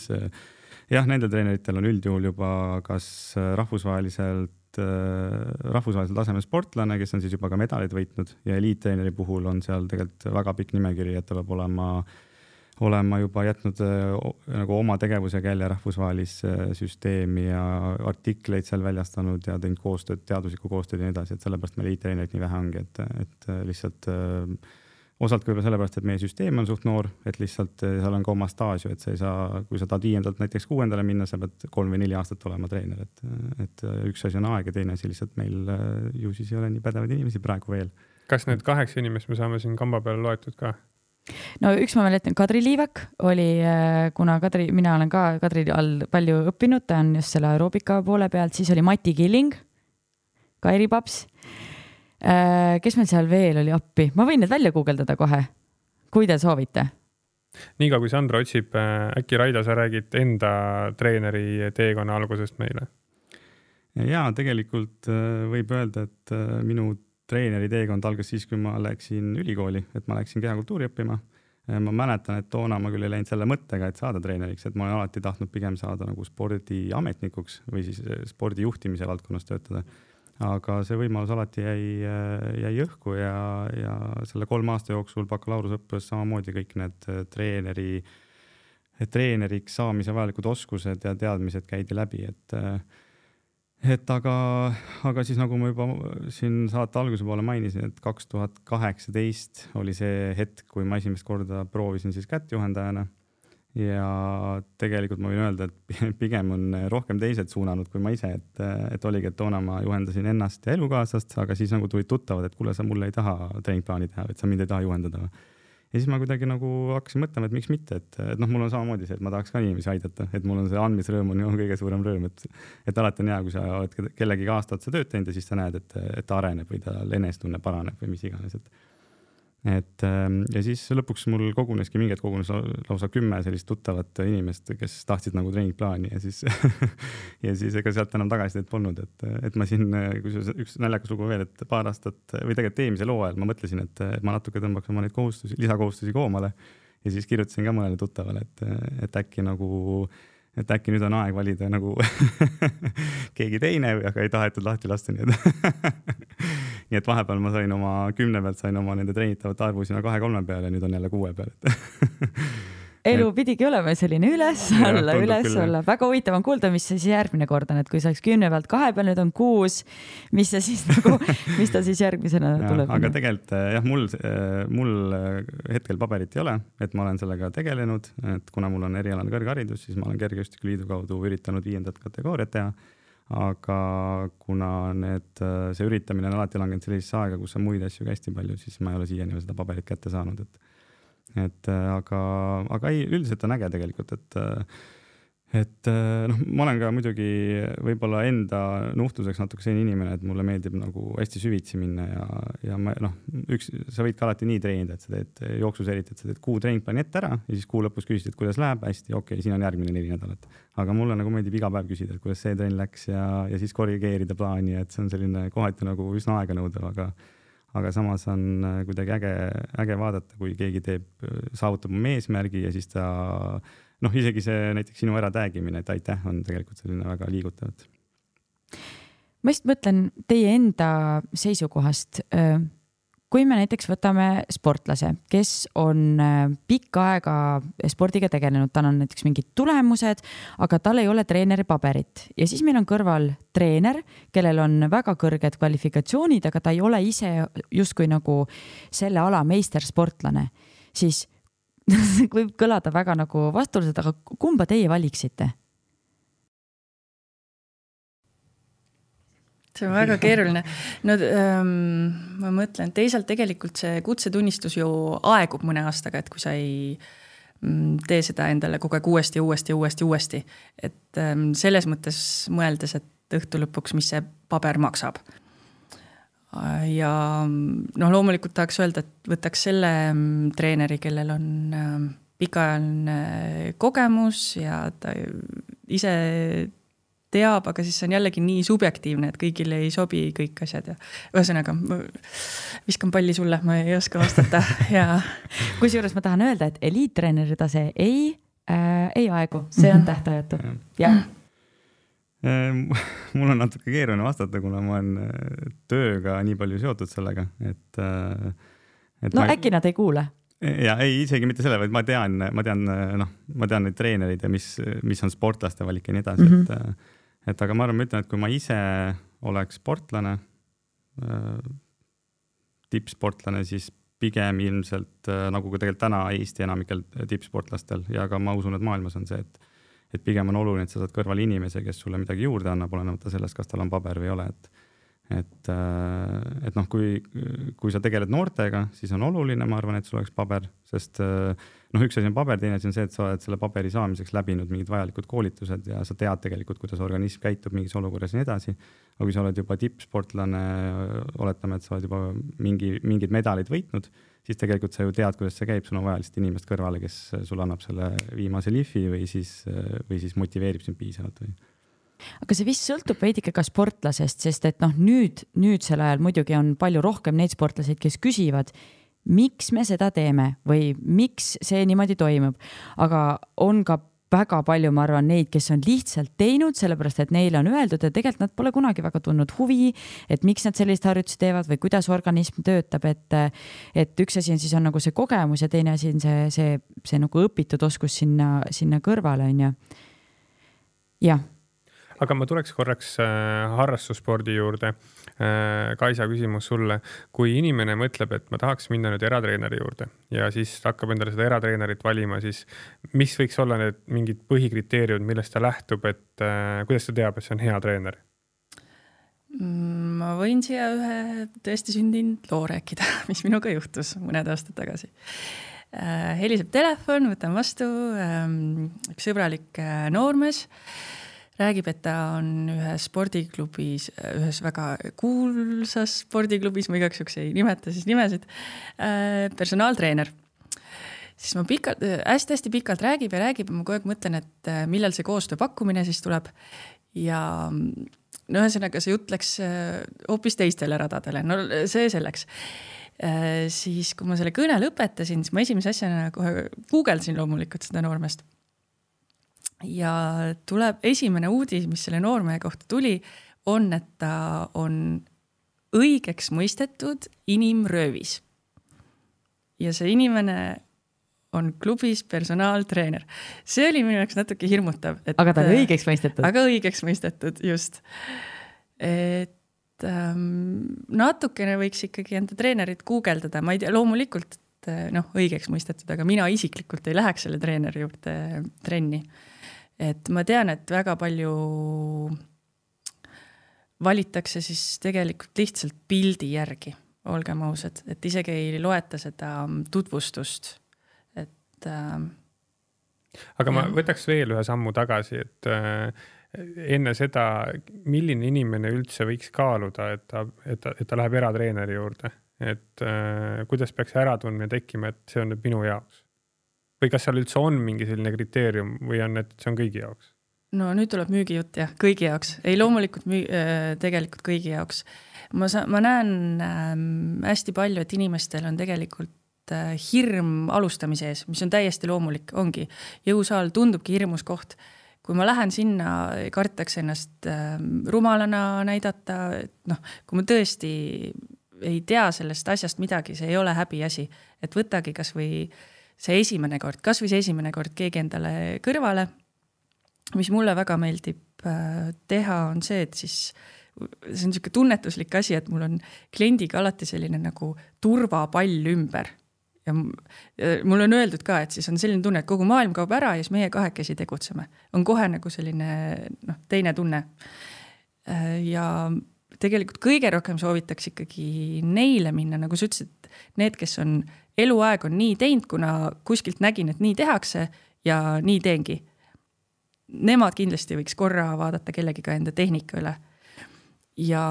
jah, nendel treeneritel on üldjuhul juba kas rahvusvaheliselt rahvusvahelisel tasemel sportlane, kes on siis juba ka medaleid võitnud ja eliittreeneri puhul on seal tegelikult väga pikk nimekiri, et ta peab olema äh, olen ma juba jätnud äh, nagu oma tegevusega jälle rahvusvahelisse süsteemi ja artikleid seal väljastanud ja teinud koostööd, teaduslikku koostööd ja nii edasi, et sellepärast meil IT-treenereid nii vähe ongi, et, et äh, lihtsalt osalt võib-olla sellepärast, et meie süsteem on suht noor, et lihtsalt seal on ka oma staaž ju, et sa ei saa, kui sa tahad viiendalt näiteks kuuendale minna, sa pead kolm või neli aastat olema treener, et, et üks asi on aeg ja teine asi lihtsalt meil ju siis ei ole nii pädevaid inimesi praegu veel. kas need kaheksa inimest me saame siin kamba peale loetud ka? No üks ma mäletan, Kadri Liivak oli, äh, kuna Kadri, mina olen ka Kadri all palju õppinud, ta on just selle aeroobika poole pealt, siis oli Mati Killing, Kairi Paps. Äh, kes meil seal veel oli appi, ma võin need välja guugeldada kohe, kui te soovite. niikaua kui Sandra otsib, äh, äkki Raida, sa räägid enda treeneri teekonna algusest meile? ja tegelikult võib öelda, et minu treeneri teekond algas siis, kui ma läksin ülikooli, et ma läksin kehakultuuri õppima. ma mäletan, et toona ma küll ei läinud selle mõttega, et saada treeneriks, et ma olen alati tahtnud pigem saada nagu spordiametnikuks või siis eh, spordi juhtimise valdkonnas töötada. aga see võimalus alati jäi, eh, jäi õhku ja, ja selle kolme aasta jooksul bakalaureuseõppes samamoodi kõik need treeneri, treeneriks saamise vajalikud oskused ja teadmised käidi läbi, et et aga, aga siis nagu ma juba siin saate alguse poole mainisin, et kaks tuhat kaheksateist oli see hetk, kui ma esimest korda proovisin siis kättjuhendajana. ja tegelikult ma võin öelda, et pigem on rohkem teised suunanud kui ma ise, et, et oligi, et toona ma juhendasin ennast ja elukaaslast, aga siis nagu tulid tuttavad, et kuule, sa mulle ei taha treeningplaani teha, et sa mind ei taha juhendada ja siis ma kuidagi nagu hakkasin mõtlema, et miks mitte, et, et noh, mul on samamoodi see, et ma tahaks ka inimesi aidata, et mul on see andmisrõõm on ju kõige suurem rõõm, et, et alati on hea, kui sa oled kellegagi aasta otsa tööd teinud ja siis sa näed, et, et ta areneb või tal enesetunne paraneb või mis iganes, et et ähm, ja siis lõpuks mul koguneski, mingi hetk kogunes lausa kümme sellist tuttavat inimest, kes tahtsid nagu treeningplaani ja siis ja siis ega sealt enam tagasisidet polnud, et, et ma siin, kusjuures üks naljakas lugu veel, et paar aastat või tegelikult eelmisel hooajal ma mõtlesin, et ma natuke tõmbaks oma neid kohustusi, lisakohustusi koomale ja siis kirjutasin ka mõnele tuttavale, et, et äkki nagu et äkki nüüd on aeg valida nagu keegi teine, aga ei tahetud lahti lasta, nii et nii et vahepeal ma sain oma kümne pealt sain oma nende treenitavate arvu sinna kahe-kolme peale ja nüüd on jälle kuue peal, et elu pidigi olema selline üles-alla, üles-alla, väga huvitav on kuulda, mis siis järgmine kord on, et kui sa oleks kümne pealt kahe peal, nüüd on kuus, mis see siis nagu, mis ta siis järgmisena ja, tuleb? aga tegelikult eh, jah, mul, eh, mul eh, hetkel paberit ei ole, et ma olen sellega tegelenud, et kuna mul on erialane kõrgharidus, siis ma olen Kergejõustikuliidu kaudu üritanud viiendat kategooriat teha aga kuna need, äh, see üritamine on alati langenud sellisesse aega, kus on muid asju ka hästi palju, siis ma ei ole siiani veel seda paberit kätte saanud, et et äh, aga, aga ei, üldiselt on äge tegelikult, et äh, et äh, noh, ma olen ka muidugi võib-olla enda nuhtluseks natuke selline inimene, et mulle meeldib nagu hästi süvitsi minna ja, ja ma noh, üks, sa võid ka alati nii treenida, et sa teed jooksus eriti, et sa teed kuu treeningplaani ette ära ja siis kuu lõpus küsid, et kuidas läheb, hästi, okei okay,, siin on järgmine neli nädalat. aga mulle nagu meeldib iga päev küsida, et kuidas see trenn läks ja, ja siis korrigeerida plaani, et see on selline kohati nagu üsna aeganõudev, aga aga samas on kuidagi äge, äge vaadata, kui keegi teeb, saavutab oma eesmärgi ja siis ta noh, isegi see näiteks sinu ära tag imine, et aitäh, on tegelikult selline väga liigutav. ma just mõtlen teie enda seisukohast. kui me näiteks võtame sportlase, kes on pikka aega spordiga tegelenud, tal on näiteks mingid tulemused, aga tal ei ole treeneri paberit ja siis meil on kõrval treener, kellel on väga kõrged kvalifikatsioonid, aga ta ei ole ise justkui nagu selle ala meistersportlane, siis võib kõlada väga nagu vastuoluliselt, aga kumba teie valiksite? see on väga keeruline. no ähm, ma mõtlen, teisalt tegelikult see kutsetunnistus ju aegub mõne aastaga, et kui sa ei mm, tee seda endale kogu aeg uuesti uuesti uuesti, uuesti. et ähm, selles mõttes mõeldes, et õhtu lõpuks, mis see paber maksab. Ja noh, loomulikult tahaks öelda, et võtaks selle mm, treeneri, kellel on ähm, pikaajaline kogemus ja ta ise teab, aga siis see on jällegi nii subjektiivne, et kõigile ei sobi kõik asjad ja ühesõnaga viskan palli sulle, ma ei oska vastata ja. kusjuures ma tahan öelda, et eliittreeneri tase ei äh,, ei aegu, see on tähtajatu, jah. ehm, mul on natuke keeruline vastata, kuna ma olen äh, tööga nii palju seotud sellega, et, äh, et. no ma... äkki nad ei kuule ja ei, isegi mitte selle, vaid ma tean, ma tean, noh, ma tean neid treenereid ja mis, mis on sportlaste valik ja nii edasi mm, -hmm. et, mhm. et aga ma arvan, ma ütlen, et kui ma ise oleks sportlane äh,, tippsportlane, siis pigem ilmselt äh, nagu ka tegelikult täna Eesti enamikel tippsportlastel ja ka ma usun, et maailmas on see, et et pigem on oluline, et sa saad kõrval inimese, kes sulle midagi juurde annab, olenemata sellest, kas tal on paber või ei ole, et et, äh, et noh, kui, kui sa tegeled noortega, siis on oluline, ma arvan, et sul oleks paber, sest äh, noh, üks asi on paber, teine asi on see, et sa oled selle paberi saamiseks läbinud mingid vajalikud koolitused ja sa tead tegelikult, kuidas organism käitub mingis olukorras ja nii edasi. aga kui sa oled juba tippsportlane, oletame, et sa oled juba mingi, mingid medalid võitnud, siis tegelikult sa ju tead, kuidas see käib, sul on vaja lihtsalt inimest kõrvale, kes sulle annab selle viimase lihvi või siis, või siis motiveerib sind piisavalt või? Aga see vist sõltub veidike ka sportlasest, sest et noh, nüüd, nüüdsel ajal muidugi on palju rohkem neid sportlaseid, kes küsivad, miks me seda teeme või miks see niimoodi toimub, aga on ka väga palju, ma arvan, neid, kes on lihtsalt teinud, sellepärast et neile on öeldud ja tegelikult nad pole kunagi väga tundnud huvi, et miks nad selliseid harjutusi teevad või kuidas organism töötab, et, et üks asi on siis on nagu see kogemus ja teine asi on see, see, see nagu õpitud oskus sinna, sinna kõrvale on ju. jah aga ma tuleks korraks äh, harrastusspordi juurde. Äh, Kaisa, küsimus sulle, kui inimene mõtleb, et ma tahaks minna nüüd eratreeneri juurde ja siis hakkab endale seda eratreenerit valima, siis mis võiks olla need mingid põhikriteeriumid, millest ta lähtub, et äh, kuidas ta teab, et see on hea treener? Mm, ma võin siia ühe tõesti sündinud loo rääkida, mis minuga juhtus mõned aastad tagasi. Heliseb telefon, võtan vastu, ähm, üks sõbralik noormees räägib, et ta on ühes spordiklubis, ühes väga kuulsas spordiklubis, ma igaks juhuks ei nimeta siis nimesid äh,, personaaltreener. siis ma pikalt hästi,, hästi-hästi pikalt räägib ja räägib ja ma kogu aeg mõtlen, et äh, millal see koostööpakkumine siis tuleb. ja no ühesõnaga, see jutt läks äh, hoopis teistele radadele, no see selleks siis, kui ma selle kõne lõpetasin, siis ma esimese asjana kohe guugeldasin loomulikult seda noormeest ja tuleb esimene uudis, mis selle noormehe kohta tuli, on, et ta on õigeks mõistetud inimröövis. ja see inimene on klubis personaaltreener. see oli minu jaoks natuke hirmutav. aga ta on õigeks mõistetud? aga õigeks mõistetud, just. et ähm, natukene võiks ikkagi enda treenerit guugeldada, ma ei tea, loomulikult noh, õigeks mõistetud, aga mina isiklikult ei läheks selle treeneri juurde trenni et ma tean, et väga palju valitakse siis tegelikult lihtsalt pildi järgi, olgem ausad, et isegi ei loeta seda tutvustust, et äh,. aga ma võtaks veel ühe sammu tagasi, et äh, enne seda, milline inimene üldse võiks kaaluda, et ta, et ta, et ta läheb eratreeneri juurde, et äh, kuidas peaks äratundmine tekkima, et see on nüüd minu jaoks või kas seal üldse on mingi selline kriteerium või on, et see on kõigi jaoks? no nüüd tuleb müügijutt jah, kõigi jaoks, ei loomulikult müü-, äh, tegelikult kõigi jaoks. ma saan, ma näen äh, hästi palju, et inimestel on tegelikult äh, hirm alustamise ees, mis on täiesti loomulik, ongi. jõusaal tundubki hirmus koht. kui ma lähen sinna, kartakse ennast äh, rumalana näidata, et noh, kui ma tõesti ei tea sellest asjast midagi, see ei ole häbiasi, et võtagi kasvõi äh, see esimene kord, kasvõi see esimene kord keegi endale kõrvale. mis mulle väga meeldib äh, teha, on see, et siis see on niisugune tunnetuslik asi, et mul on kliendiga alati selline nagu turvapall ümber. ja mulle on öeldud ka, et siis on selline tunne, et kogu maailm kaob ära ja siis meie kahekesi tegutseme. on kohe nagu selline noh, teine tunne. Äh, ja tegelikult kõige rohkem soovitaks ikkagi neile minna, nagu sa ütlesid, need, kes on eluaeg on nii teinud, kuna kuskilt nägin, et nii tehakse ja nii teengi. Nemad kindlasti võiks korra vaadata kellegiga enda tehnika üle. ja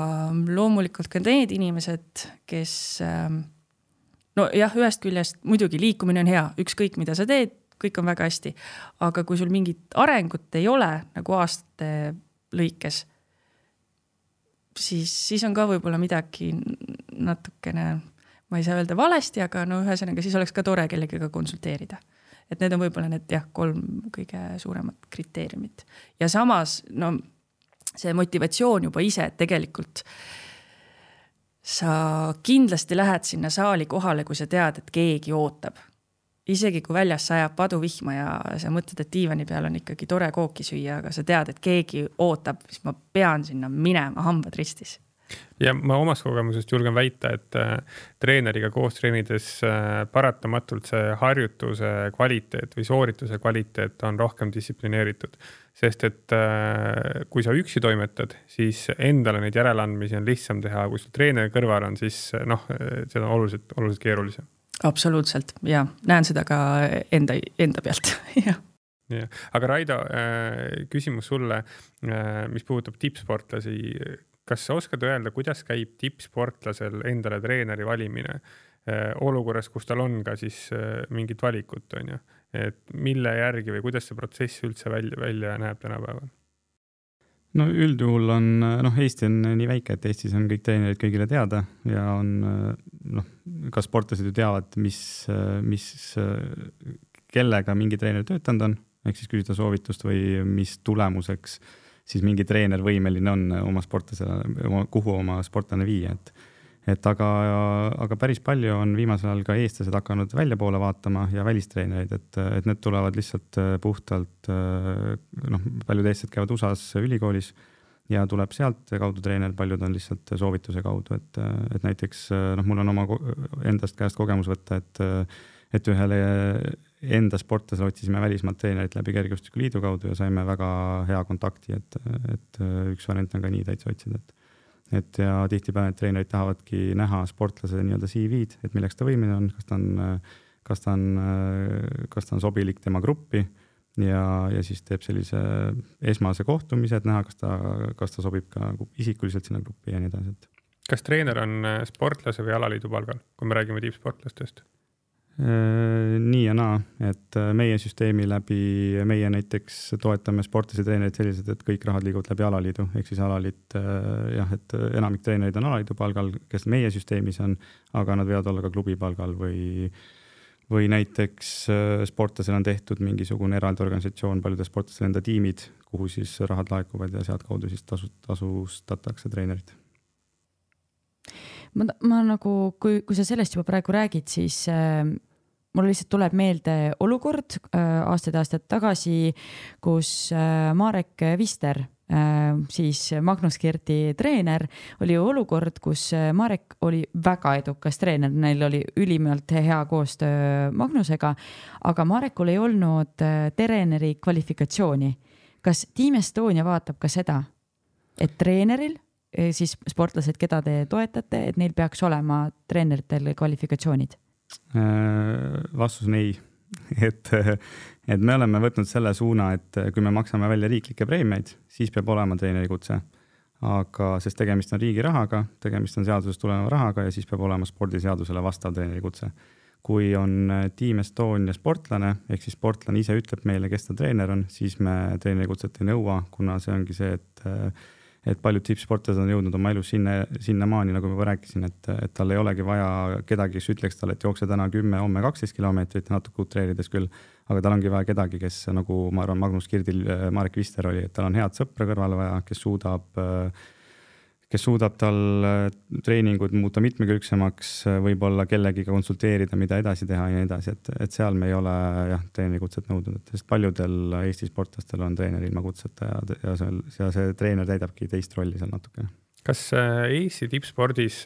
loomulikult ka need inimesed, kes ähm, nojah, ühest küljest muidugi liikumine on hea, ükskõik mida sa teed, kõik on väga hästi. aga kui sul mingit arengut ei ole nagu aastate lõikes, siis, siis on ka võib-olla midagi natukene, ma ei saa öelda valesti, aga no ühesõnaga, siis oleks ka tore kellegagi konsulteerida. et need on võib-olla need jah, kolm kõige suuremat kriteeriumit. Ja samas no see motivatsioon juba ise, et tegelikult sa kindlasti lähed sinna saali kohale, kui sa tead, et keegi ootab. Isegi kui väljas sajab paduvihma ja sa mõtled, et diivani peal on ikkagi tore kooki süüa, aga sa tead, et keegi ootab, siis ma pean sinna minema, hambad ristis ja ma omast kogemusest julgen väita, et äh, treeneriga koos treenides äh, paratamatult see harjutuse kvaliteet või soorituse kvaliteet on rohkem distsiplineeritud. sest et äh, kui sa üksi toimetad, siis endale neid järeleandmisi on lihtsam teha, kui sul treener kõrval on, siis noh, see on oluliselt, oluliselt keerulisem absoluutselt ja näen seda ka enda, enda pealt jah jah, aga Raido, küsimus sulle, mis puudutab tippsportlasi. Kas sa oskad öelda, kuidas käib tippsportlasel endale treeneri valimine äh, olukorras, kus tal on ka siis mingit valikut, on ju, et mille järgi või kuidas see protsess üldse välja, välja näeb tänapäeval? no üldjuhul on, noh, Eesti on nii väike, et Eestis on kõik treenerid kõigile teada ja on noh, ka sportlased ju teavad, mis, mis, kellega mingi treener töötanud on, ehk siis küsida soovitust või mis tulemuseks siis mingi treener võimeline on oma sportlasele, kuhu oma sportlane viia, et et aga, aga päris palju on viimasel ajal ka eestlased hakanud väljapoole vaatama ja välistreenereid, et, et need tulevad lihtsalt äh, puhtalt äh, noh, paljud eestlased käivad USA-s ülikoolis ja tuleb sealtkaudu treener, paljud on lihtsalt soovituse kaudu, et, et näiteks noh, mul on oma endast käest kogemus võtta, et, et ühele enda sportlasele otsisime välismaalt treenerit läbi Kergejõustiku Liidu kaudu ja saime väga hea kontakti, et, et üks variant on ka nii täitsa otsida, et et ja tihtipeale need treenerid tahavadki näha sportlase nii-öelda CV-d, et milleks ta võimeline on, kas ta on, kas ta on, kas ta on sobilik tema gruppi ja, ja siis teeb sellise esmase kohtumise, et näha, kas ta, kas ta sobib ka isikuliselt sinna gruppi ja nii edasi, et. kas treener on sportlase või alaliidu palgal, kui me räägime tippsportlastest? Äh, nii ja naa, et äh, meie süsteemi läbi, meie näiteks toetame sportlasi, treenereid selliselt, et kõik rahad liiguvad läbi alaliidu, ehk siis alaliit äh, jah, et enamik treenereid on alaliidu palgal, kes meie süsteemis on, aga nad võivad olla ka klubi palgal või, või näiteks sportlasel on tehtud mingisugune eraldi organisatsioon, paljudel sportlastel enda tiimid, kuhu siis rahad laekuvad ja sealtkaudu siis tasu, tasustatakse treenerit ma, ma nagu, kui, kui sa sellest juba praegu räägid, siis äh, mul lihtsalt tuleb meelde olukord äh, aastaid-aastaid tagasi, kus äh, Marek Vister äh,, siis Magnus Kirdi treener, oli olukord, kus äh, Marek oli väga edukas treener, neil oli ülimalt hea koostöö Magnusega, aga Marekul ei olnud äh, treeneri kvalifikatsiooni. kas Team Estonia vaatab ka seda, et treeneril äh, siis sportlased, keda te toetate, et neil peaks olema treeneritel kvalifikatsioonid Äh, vastus on ei et, et me oleme võtnud selle suuna, et kui me maksame välja riiklikke preemiaid, siis peab olema treenerikutse. aga, sest tegemist on riigi rahaga, tegemist on seadusest tuleneva rahaga ja siis peab olema spordiseadusele vastav treenerikutse. kui on Team Estonia sportlane, ehk siis sportlane ise ütleb meile, kes ta treener on, siis me treenerikutset ei nõua, kuna see ongi see, et et paljud tippsportlased on jõudnud oma elus sinna, sinnamaani, nagu ma juba rääkisin, et, et tal ei olegi vaja kedagi, kes ütleks talle, et jookse täna kümme, homme kaksteist kilomeetrit, natuke utreerides küll. aga tal ongi vaja kedagi, kes nagu ma arvan, Magnus Kirdil, Marek Vister oli, et tal on head sõpra kõrvale vaja, kes suudab äh, kes suudab tal äh, treeningud muuta mitmekülgsemaks, äh, võib-olla kellegiga konsulteerida, mida edasi teha ja nii edasi, et, et seal me ei ole jah, treenerikutset nõudnud, et sest paljudel Eesti sportlastel on treener ilma kutseta ja, ja seal, ja see treener täidabki teist rolli seal natukene. kas äh, Eesti tippspordis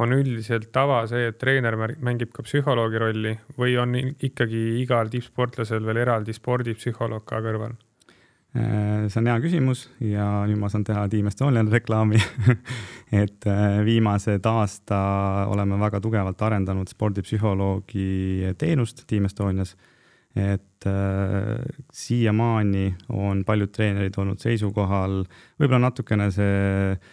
on üldiselt tava see, et treener mängib ka psühholoogi rolli või on ikkagi igal tippsportlasel veel eraldi spordipsühholoog ka kõrval? See on hea küsimus ja nüüd ma saan teha Team Estonian reklaami. Et viimased aasta oleme väga tugevalt arendanud spordipsühholoogi teenust Team Estonias. Et äh, siiamaani on paljud treenerid olnud seisukohal, võib-olla natukene see äh,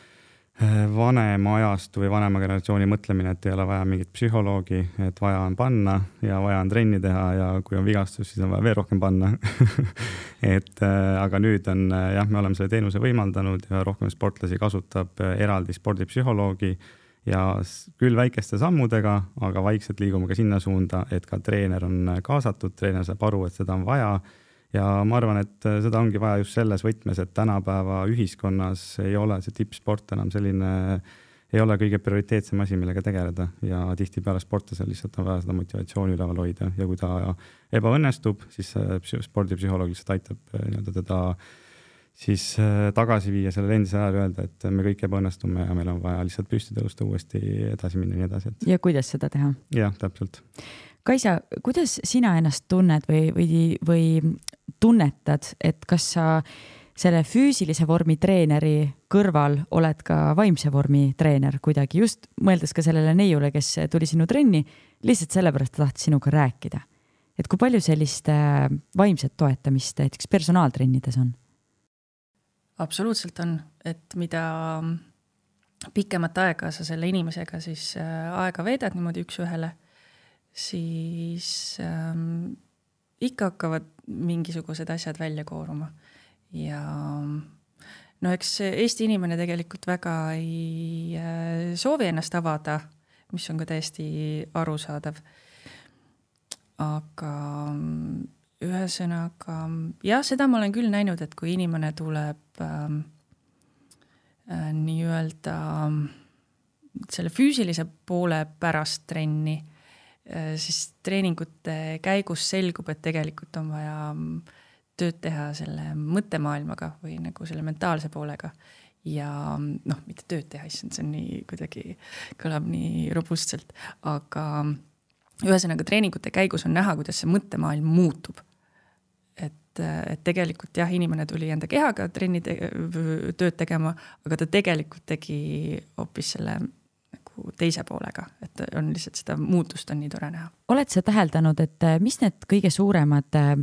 vanema ajastu või vanema generatsiooni mõtlemine, et ei ole vaja mingit psühholoogi, et vaja on panna ja vaja on trenni teha ja kui on vigastus, siis on vaja veel rohkem panna et äh, aga nüüd on äh, jah, me oleme selle teenuse võimaldanud ja rohkem sportlasi kasutab äh, eraldi spordipsühholoogi ja küll väikeste sammudega, aga vaikselt liigume ka sinna suunda, et ka treener on kaasatud, treener saab aru, et seda on vaja. Ja ma arvan, et seda ongi vaja just selles võtmes, et tänapäeva ühiskonnas ei ole see tippsport enam selline, ei ole kõige prioriteetsem asi, millega tegeleda ja tihtipeale sportlasel lihtsalt on vaja seda motivatsiooni üleval hoida ja kui ta ebaõnnestub, siis spordipsühholoog lihtsalt aitab eh, nii-öelda teda siis äh, tagasi viia sellele endisele ajale, öelda, et me kõik ebaõnnestume ja meil on vaja lihtsalt püsti tõusta, uuesti edasi minna ja nii edasi, et. ja kuidas seda teha? jah, täpselt. Kaisa, kuidas sina ennast tunned või, või, või tunnetad, et kas sa selle füüsilise vormi treeneri kõrval oled ka vaimse vormi treener kuidagi, just mõeldes ka sellele neiule, kes tuli sinu trenni, lihtsalt sellepärast ta tahtis sinuga rääkida. et kui palju sellist äh, vaimset toetamist näiteks personaaltrennides on? absoluutselt on, et mida pikemat aega sa selle inimesega siis äh, aega veedad niimoodi üks-ühele, siis ähm, ikka hakkavad mingisugused asjad välja kooruma ja no eks Eesti inimene tegelikult väga ei äh, soovi ennast avada, mis on ka täiesti arusaadav. aga ühesõnaga jah, seda ma olen küll näinud, et kui inimene tuleb ähm, äh, nii-öelda selle füüsilise poole pärast trenni äh,, siis treeningute käigus selgub, et tegelikult on vaja mm, tööd teha selle mõttemaailmaga või nagu selle mentaalse poolega. Ja noh, mitte tööd teha, issand, see on nii kuidagi, kõlab nii robustselt, aga ühesõnaga treeningute käigus on näha, kuidas see mõttemaailm muutub. Et, et tegelikult jah, inimene tuli enda kehaga trenni te tööd tegema, aga ta tegelikult tegi hoopis selle nagu teise poolega, et on lihtsalt seda muutust on nii tore näha. oled sa täheldanud, et äh, mis need kõige suuremad äh,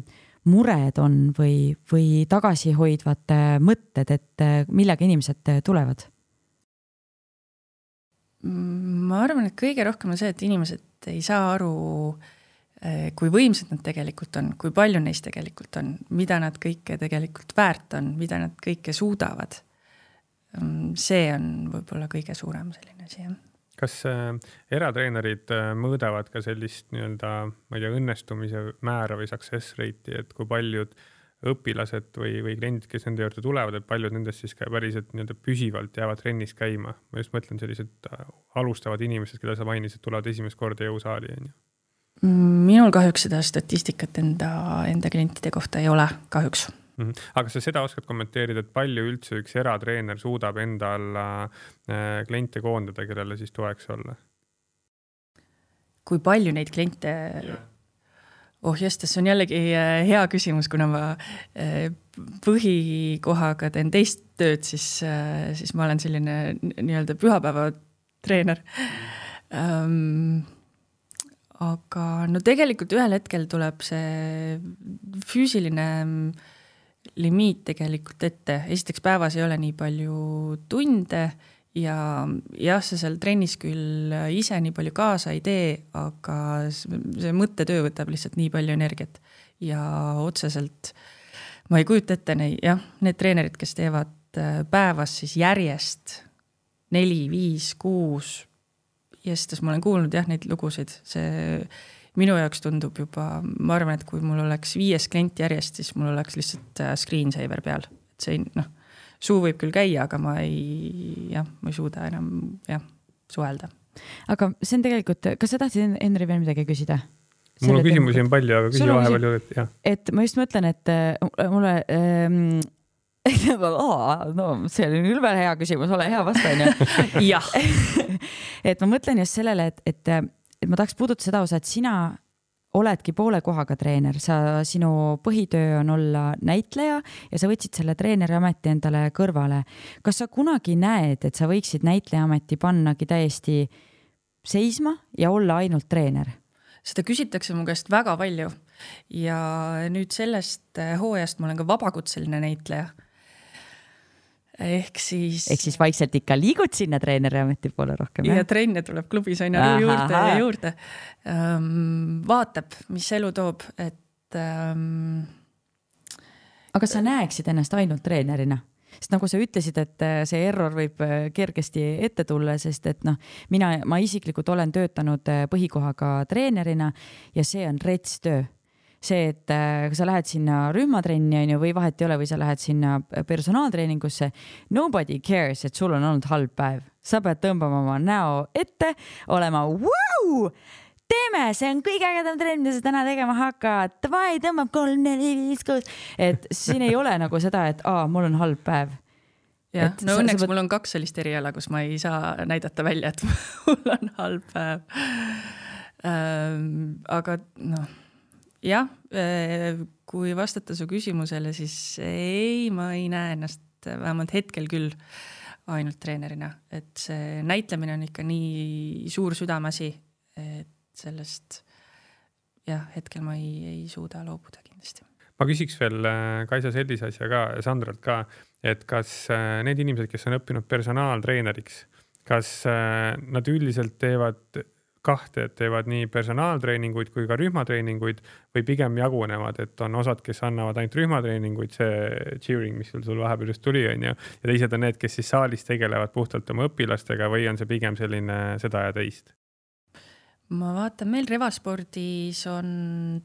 mured on või, või tagasihoidvad äh, mõtted, et millega inimesed tulevad? Mm, ma arvan, et kõige rohkem on see, et inimesed ei saa aru kui võimsad nad tegelikult on, kui palju neist tegelikult on, mida nad kõike tegelikult väärt on, mida nad kõike suudavad. Mm, see on võib-olla kõige suurem selline asi, jah. Kas äh, eratreenerid äh, mõõdavad ka sellist nii-öelda, ma ei tea, õnnestumise määra või success rate'i, et kui paljud õpilased või, või kliendid, kes nende juurde tulevad, et paljud nendest siis ka päriselt nii-öelda püsivalt jäävad trennis käima. ma just mõtlen sellised alustavad inimesed, keda sa mainisid, tulevad esimest korda jõusaali, on ju minul kahjuks seda statistikat enda, enda klientide kohta ei ole, kahjuks mm. -hmm. aga sa seda oskad kommenteerida, et palju üldse üks eratreener suudab enda alla äh, kliente koondada, kellele siis toeks olla? kui palju neid kliente yeah.? oh jestas, see on jällegi äh, hea küsimus, kuna ma äh, põhikohaga teen teist tööd, siis, äh, siis ma olen selline nii-öelda pühapäevatreener um, aga no tegelikult ühel hetkel tuleb see füüsiline limiit tegelikult ette, esiteks päevas ei ole nii palju tunde ja jah, sa seal trennis küll ise nii palju kaasa ei tee, aga see mõttetöö võtab lihtsalt nii palju energiat. Ja otseselt ma ei kujuta ette neid, jah, need treenerid, kes teevad päevas siis järjest neli, viis, kuus. Ja siis ma olen kuulnud jah, neid lugusid, see minu jaoks tundub juba, ma arvan, et kui mul oleks viies klient järjest, siis mul oleks lihtsalt äh, screensaver peal, et see noh, suu võib küll käia, aga ma ei, jah, ma ei suuda enam jah, suhelda. aga see on tegelikult, kas sa tahtsid, Henri, veel midagi küsida? mul on küsimusi on palju, aga küsi vahepeal jah. et ma just mõtlen, et äh, mulle ähm, no see oli küll veel hea küsimus, ole hea, vasta onju. jah et ma mõtlen just sellele, et, et, et ma tahaks puudutada seda osa, et sina oledki poole kohaga treener, sa, sinu põhitöö on olla näitleja ja sa võtsid selle treeneri ameti endale kõrvale. kas sa kunagi näed, et sa võiksid näitleja ameti pannagi täiesti seisma ja olla ainult treener? seda küsitakse mu käest väga palju ja nüüd sellest hooajast ma olen ka vabakutseline näitleja ehk siis. ehk siis vaikselt ikka liigud sinna treeneriameti poole rohkem. ja trenne tuleb klubis aina juurde ja juurde um,. vaatab, mis elu toob, et um.... aga sa näeksid ennast ainult treenerina? sest nagu sa ütlesid, et äh, see error võib äh, kergesti ette tulla, sest et noh, mina, ma isiklikult olen töötanud äh, põhikohaga treenerina ja see on rets töö see, et äh, kui sa lähed sinna rühmatrenni on ju, või vahet ei ole, või sa lähed sinna personaaltreeningusse. Nobody cares, et sul on olnud halb päev, sa pead tõmbama oma näo ette, olema vau teeme, see on kõige ägedam trenn, mida sa täna tegema hakkad. Davai, tõmbab kolm, neli, viis, kuus. et siin ei ole nagu seda, et aa, mul on halb päev. jah, no sa, õnneks sa... mul on kaks sellist eriala, kus ma ei saa näidata välja, et mul on halb päev ähm,. aga noh jah, äh, kui vastata su küsimusele, siis ei, ma ei näe ennast vähemalt hetkel küll ainult treenerina, et see näitlemine on ikka nii suur südameasi, et sellest jah, hetkel ma ei, ei suuda loobuda kindlasti. ma küsiks veel äh, Kaisa sellise asja ka, Sandralt ka, et kas äh, need inimesed, kes on õppinud personaaltreeneriks, kas nad üldiselt teevad kahte, et teevad nii personaaltreeninguid kui ka rühmatreeninguid või pigem jagunevad, et on osad, kes annavad ainult rühmatreeninguid, see cheering, mis sul, sul vahepeal just tuli, on ju, ja teised on need, kes siis saalis tegelevad puhtalt oma õpilastega või on see pigem selline seda ja teist? ma vaatan, meil revaspordis on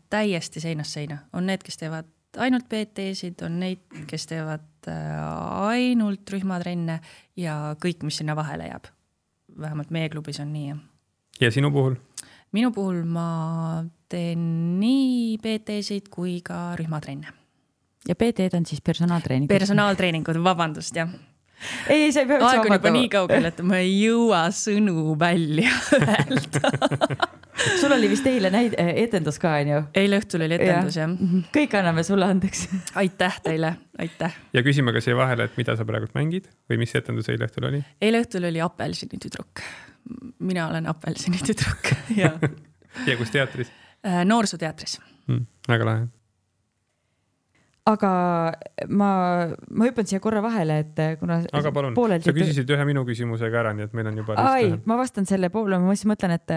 täiesti seinast seina, on need, kes teevad ainult PT-sid, on neid, kes teevad äh, ainult rühmatrenne ja kõik, mis sinna vahele jääb. vähemalt meie klubis on nii, jah ja sinu puhul? minu puhul ma teen nii PT-sid kui ka rühmatrenne. ja PT-d on siis personaaltreeningud? personaaltreeningud, vabandust, jah ei, ei, sa ei pea aeg on juba nii kaugel, et ma ei jõua sõnu välja öelda sul oli vist eile näid-, etendus ka, onju? eile õhtul oli etendus ja. jah. Mhm. kõik anname sulle andeks aitäh teile, aitäh. ja küsime ka siia vahele, et mida sa praegult mängid või mis etendus eile õhtul oli? eile õhtul oli Apelsinitüdruk mina olen apelsinitüdruk ja ja kus teatris? Äh, noorsooteatris mm,. väga lahe. aga ma, ma hüppan siia korra vahele, et äh, kuna. aga palun, sa küsisid ühe minu küsimuse ka ära, nii et meil on juba. ai, ma vastan selle poole, ma siis mõtlen, et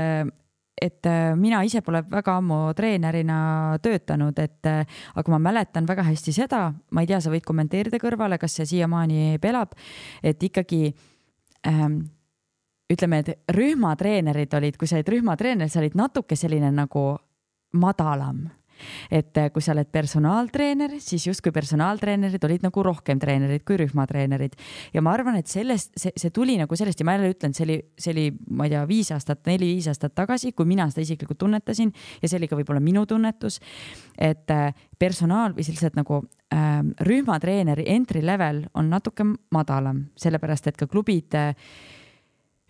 et äh, mina ise pole väga ammu treenerina töötanud, et aga ma mäletan väga hästi seda, ma ei tea, sa võid kommenteerida kõrvale, kas see siiamaani elab, et ikkagi ähm, ütleme, et rühmatreenerid olid, kui sa olid rühmatreener, sa olid natuke selline nagu madalam et äh, kui sa oled personaaltreener, siis justkui personaaltreenerid olid nagu rohkem treenerid kui rühmatreenerid. ja ma arvan, et sellest, see, see tuli nagu sellest ja ma jälle ütlen, see oli, see oli, ma ei tea, viis aastat, neli-viis aastat tagasi, kui mina seda isiklikult tunnetasin ja see oli ka võib-olla minu tunnetus. et äh, personaal või lihtsalt nagu äh, rühmatreeneri entry level on natuke madalam, sellepärast et ka klubid äh,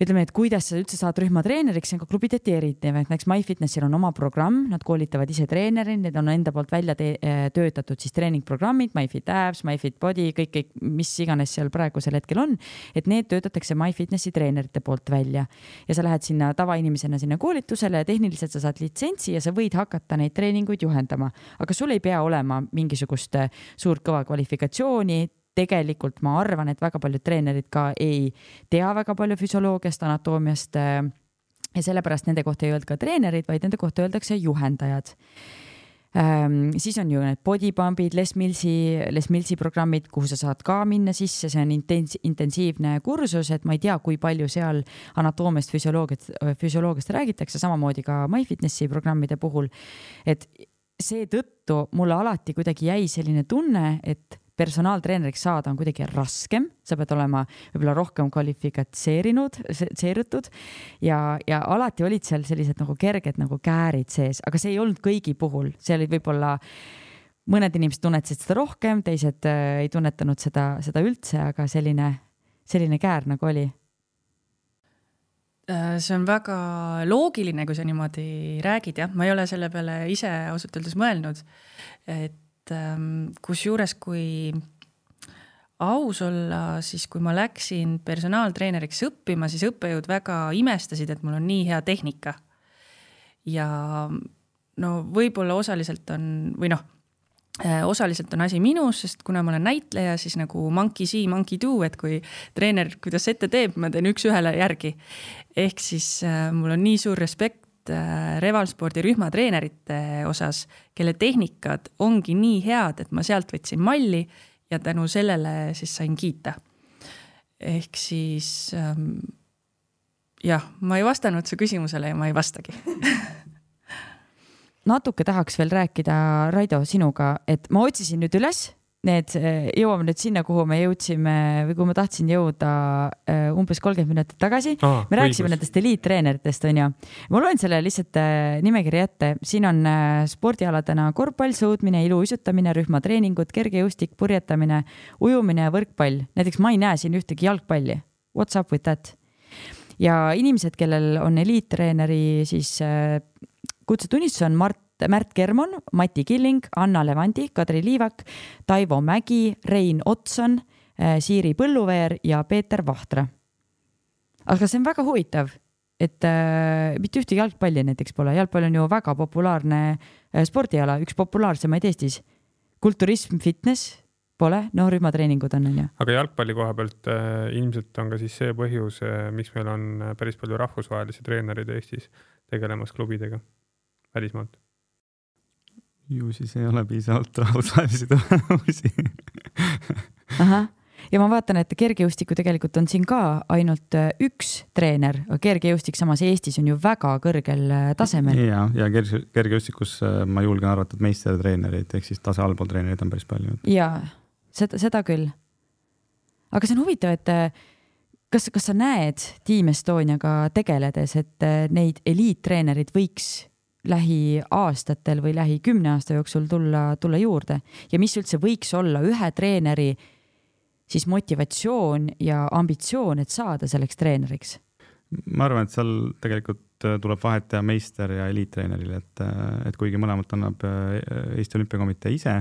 ütleme, et kuidas sa üldse saad rühmatreeneriks, see on ka klubideti erinev, et näiteks MyFitnessil on oma programm, nad koolitavad ise treenereid, need on enda poolt välja äh, töötatud siis treeningprogrammid, MyFit Abs, MyFit Body, kõik, kõik, mis iganes seal praegusel hetkel on. et need töötatakse MyFitnessi treenerite poolt välja ja sa lähed sinna tavainimesena sinna koolitusele ja tehniliselt sa saad litsentsi ja sa võid hakata neid treeninguid juhendama, aga sul ei pea olema mingisugust äh, suurt kõva kvalifikatsiooni tegelikult ma arvan, et väga paljud treenerid ka ei tea väga palju füsioloogiast, anatoomiast. Äh, ja sellepärast nende kohta ei öelda ka treenerid, vaid nende kohta öeldakse juhendajad ähm,. siis on ju need bodypump'id, Les Millsi, Les Millsi programmid, kuhu sa saad ka minna sisse, see on intens-, intensiivne kursus, et ma ei tea, kui palju seal anatoomiast, füsioloogiat, füsioloogiast räägitakse, samamoodi ka MyFitnessi programmide puhul. et seetõttu mulle alati kuidagi jäi selline tunne, et personaaltreeneriks saada on kuidagi raskem, sa pead olema võib-olla rohkem kvalifikatseerinud, seeritud ja, ja alati olid seal sellised nagu kerged nagu käärid sees, aga see ei olnud kõigi puhul, see oli võib-olla mõned inimesed tunnetasid seda rohkem, teised äh, ei tunnetanud seda, seda üldse, aga selline, selline käär nagu oli. Äh, see on väga loogiline, kui sa niimoodi räägid, jah, ma ei ole selle peale ise ausalt öeldes mõelnud. et ähm, kusjuures, kui aus olla, siis kui ma läksin personaaltreeneriks õppima, siis õppejõud väga imestasid, et mul on nii hea tehnika. ja no võib-olla osaliselt on, või noh Äh, osaliselt on asi minus, sest kuna ma olen näitleja, siis nagu monkey see, monkey do, et kui treener, kuidas ette teeb, ma teen üks-ühele järgi. ehk siis äh, mul on nii suur respekt äh, revalspordi rühmatreenerite osas, kelle tehnikad ongi nii head, et ma sealt võtsin malli ja tänu sellele siis sain kiita. ehk siis ähm, jah, ma ei vastanud su küsimusele ja ma ei vastagi natuke tahaks veel rääkida, Raido, sinuga, et ma otsisin nüüd üles need, jõuame nüüd sinna, kuhu me jõudsime või kuhu ma tahtsin jõuda äh, umbes kolmkümmend minutit tagasi ah,. me rääkisime õigus. nendest eliittreeneritest, onju. ma loen selle lihtsalt äh, nimekirja ette, siin on äh, spordialadena korvpall, sõudmine, iluuisutamine, rühmatreeningud, kergejõustik, purjetamine, ujumine ja võrkpall. näiteks ma ei näe siin ühtegi jalgpalli. What's up with that? ja inimesed, kellel on eliittreeneri siis kutsetunnistus on Mart, Märt Kermon, Mati Killing, Anna Levanti, Kadri Liivak, Taivo Mägi, Rein Otson, äh, Siiri Põlluveer ja Peeter Vahtra. aga see on väga huvitav, et äh, mitte ühtegi jalgpalli näiteks pole, jalgpall on ju väga populaarne äh, spordiala, üks populaarsemaid Eestis. kulturism, fitness pole, no rühmatreeningud on, onju. aga jalgpalli koha pealt äh, ilmselt on ka siis see põhjus äh,, miks meil on äh, päris palju rahvusvahelisi treenereid Eestis tegelemas klubidega välismaalt? Ju siis ei ole piisavalt rahvusvahelisi tulemusi ahah, ja ma vaatan, et kergejõustiku tegelikult on siin ka ainult äh, üks treener, kergejõustik samas Eestis on ju väga kõrgel äh, tasemel. ja, ja kerge, kergejõustikus äh, ma julgen arvata, et meistertreenereid ehk siis tase allpool treenereid on päris palju. ja seda, seda küll. aga see on huvitav, et kas, kas sa näed Team Estoniaga tegeledes, et neid eliittreenereid võiks lähiaastatel või lähi kümne aasta jooksul tulla, tulla juurde ja mis üldse võiks olla ühe treeneri siis motivatsioon ja ambitsioon, et saada selleks treeneriks? ma arvan, et seal tegelikult äh, tuleb vahet teha meister ja eliittreeneril, et, äh, et kuigi mõlemat annab äh, Eesti Olümpiakomitee ise,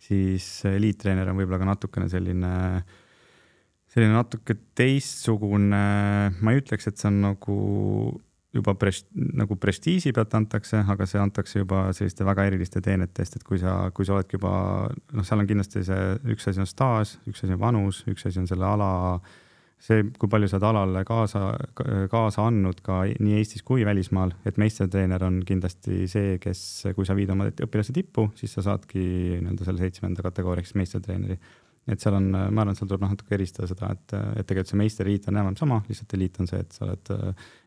siis eliittreener on võib-olla ka natukene selline, selline natuke teistsugune, ma ei ütleks, et see on nagu juba pres-, nagu prestiiži pealt antakse, aga see antakse juba selliste väga eriliste teenete eest, et kui sa, kui sa oledki juba noh, seal on kindlasti see, üks asi on staaž, üks asi on vanus, üks asi on selle ala, see, kui palju sa oled alale kaasa, kaasa andnud ka nii Eestis kui välismaal, et meistertreener on kindlasti see, kes, kui sa viid oma õpilase tippu, siis sa saadki nii-öelda selle seitsmenda kategooriaks meistertreeneri et seal on, ma arvan, seal tuleb noh natuke eristada seda, et, et tegelikult see meisterliit on enam-vähem sama, lihtsalt eliit on see, et sa oled,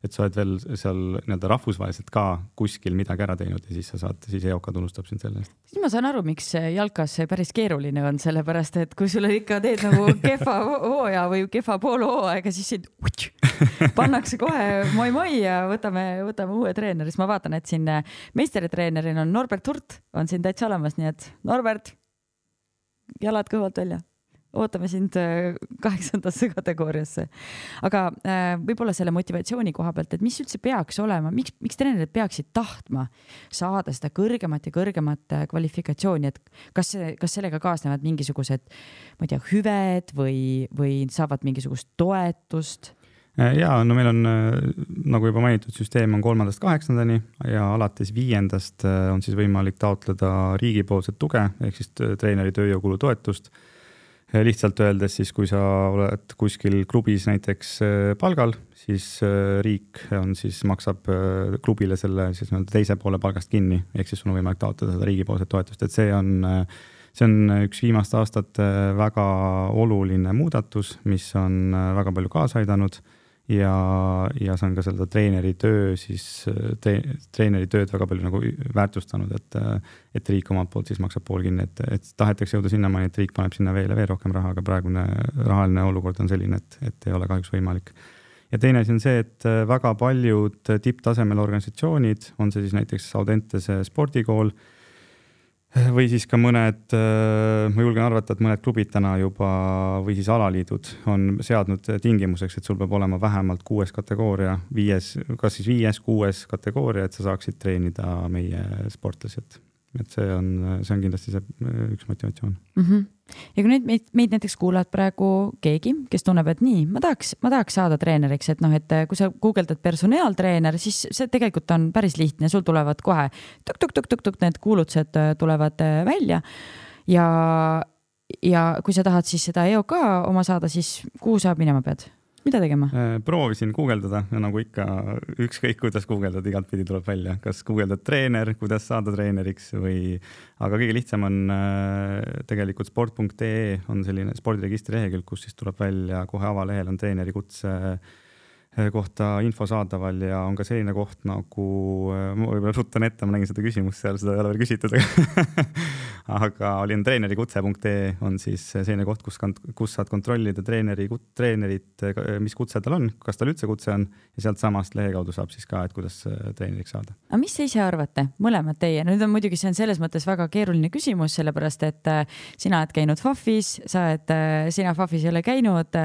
et sa oled veel seal nii-öelda rahvusvaheliselt ka kuskil midagi ära teinud ja siis sa saad, siis EOK tunnustab sind selle eest. siis ma saan aru, miks jalkas päris keeruline on, sellepärast et kui sulle ikka teed nagu kehva hooaja või kehva poolhooaega, siis sind pannakse kohe moi-moi ja võtame, võtame uue treeneri, siis ma vaatan, et siin meistritreeneril on Norbert Hurt on siin täitsa olemas, nii et Norbert, jalad kõhvalt välja ootame sind äh, kaheksandasse kategooriasse. aga äh, võib-olla selle motivatsiooni koha pealt, et mis üldse peaks olema, miks, miks treenerid peaksid tahtma saada seda kõrgemat ja kõrgemat äh, kvalifikatsiooni, et kas, kas sellega kaasnevad mingisugused, ma ei tea, hüved või, või saavad mingisugust toetust? ja no meil on, nagu juba mainitud, süsteem on kolmandast kaheksandani ja alates viiendast on siis võimalik taotleda riigipoolset tuge ehk siis treeneri tööjõukulu toetust lihtsalt öeldes siis, kui sa oled kuskil klubis näiteks äh, palgal, siis äh, riik on siis, maksab äh, klubile selle siis nii-öelda teise poole palgast kinni, ehk siis sul on võimalik taotleda seda riigipoolset toetust, et see on, see on üks viimaste aastate väga oluline muudatus, mis on väga palju kaasa aidanud ja, ja see on ka seda treeneri töö siis tre,, treeneri tööd väga palju nagu väärtustanud, et, et riik omalt poolt siis maksab pool kinni, et, et tahetakse jõuda sinnamaani, et riik paneb sinna veel ja veel rohkem raha, aga praegune rahaline olukord on selline, et, et ei ole kahjuks võimalik. ja teine asi on see, et väga paljud tipptasemel organisatsioonid, on see siis näiteks Audentese spordikool või siis ka mõned, ma julgen arvata, et mõned klubid täna juba või siis alaliidud on seadnud tingimuseks, et sul peab olema vähemalt kuues kategooria, viies, kas siis viies, kuues kategooria, et sa saaksid treenida meie sportlasi, et et see on, see on kindlasti see äh, üks motivatsioon mm. -hmm. ja kui nüüd meid, meid näiteks kuulab praegu keegi, kes tunneb, et nii, ma tahaks, ma tahaks saada treeneriks, et noh, et äh, kui sa guugeldad personaaltreener, siis see tegelikult on päris lihtne, sul tulevad kohe tuk-tuk-tuk-tuk-tuk need kuulutused äh, tulevad välja ja ja kui sa tahad siis seda EOK oma saada, siis kuhu sa minema pead? Mida tegema? Äh, proovisin guugeldada nagu ikka, ükskõik kuidas guugeldad, igatpidi tuleb välja, kas guugeldad treener, kuidas saada treeneriks või, aga kõige lihtsam on äh, tegelikult sport.ee on selline spordiregistri lehekülg, kus siis tuleb välja kohe avalehel on treeneri kutse kohta info saadaval ja on ka selline koht nagu, ma võib-olla ruttan ette, ma nägin seda küsimust seal, seda ei ole veel küsitud, aga aga oli on treenerikutse.ee on siis selline koht, kus, kus saad kontrollida treeneri, treenerit, mis kutse tal on, kas tal üldse kutse on ja sealtsamast lehe kaudu saab siis ka, et kuidas treeneriks saada. aga mis te ise arvate, mõlemad teie, nüüd on muidugi, see on selles mõttes väga keeruline küsimus, sellepärast et sina oled käinud FAF-is, sa oled, sina FAF-is ei ole käinud,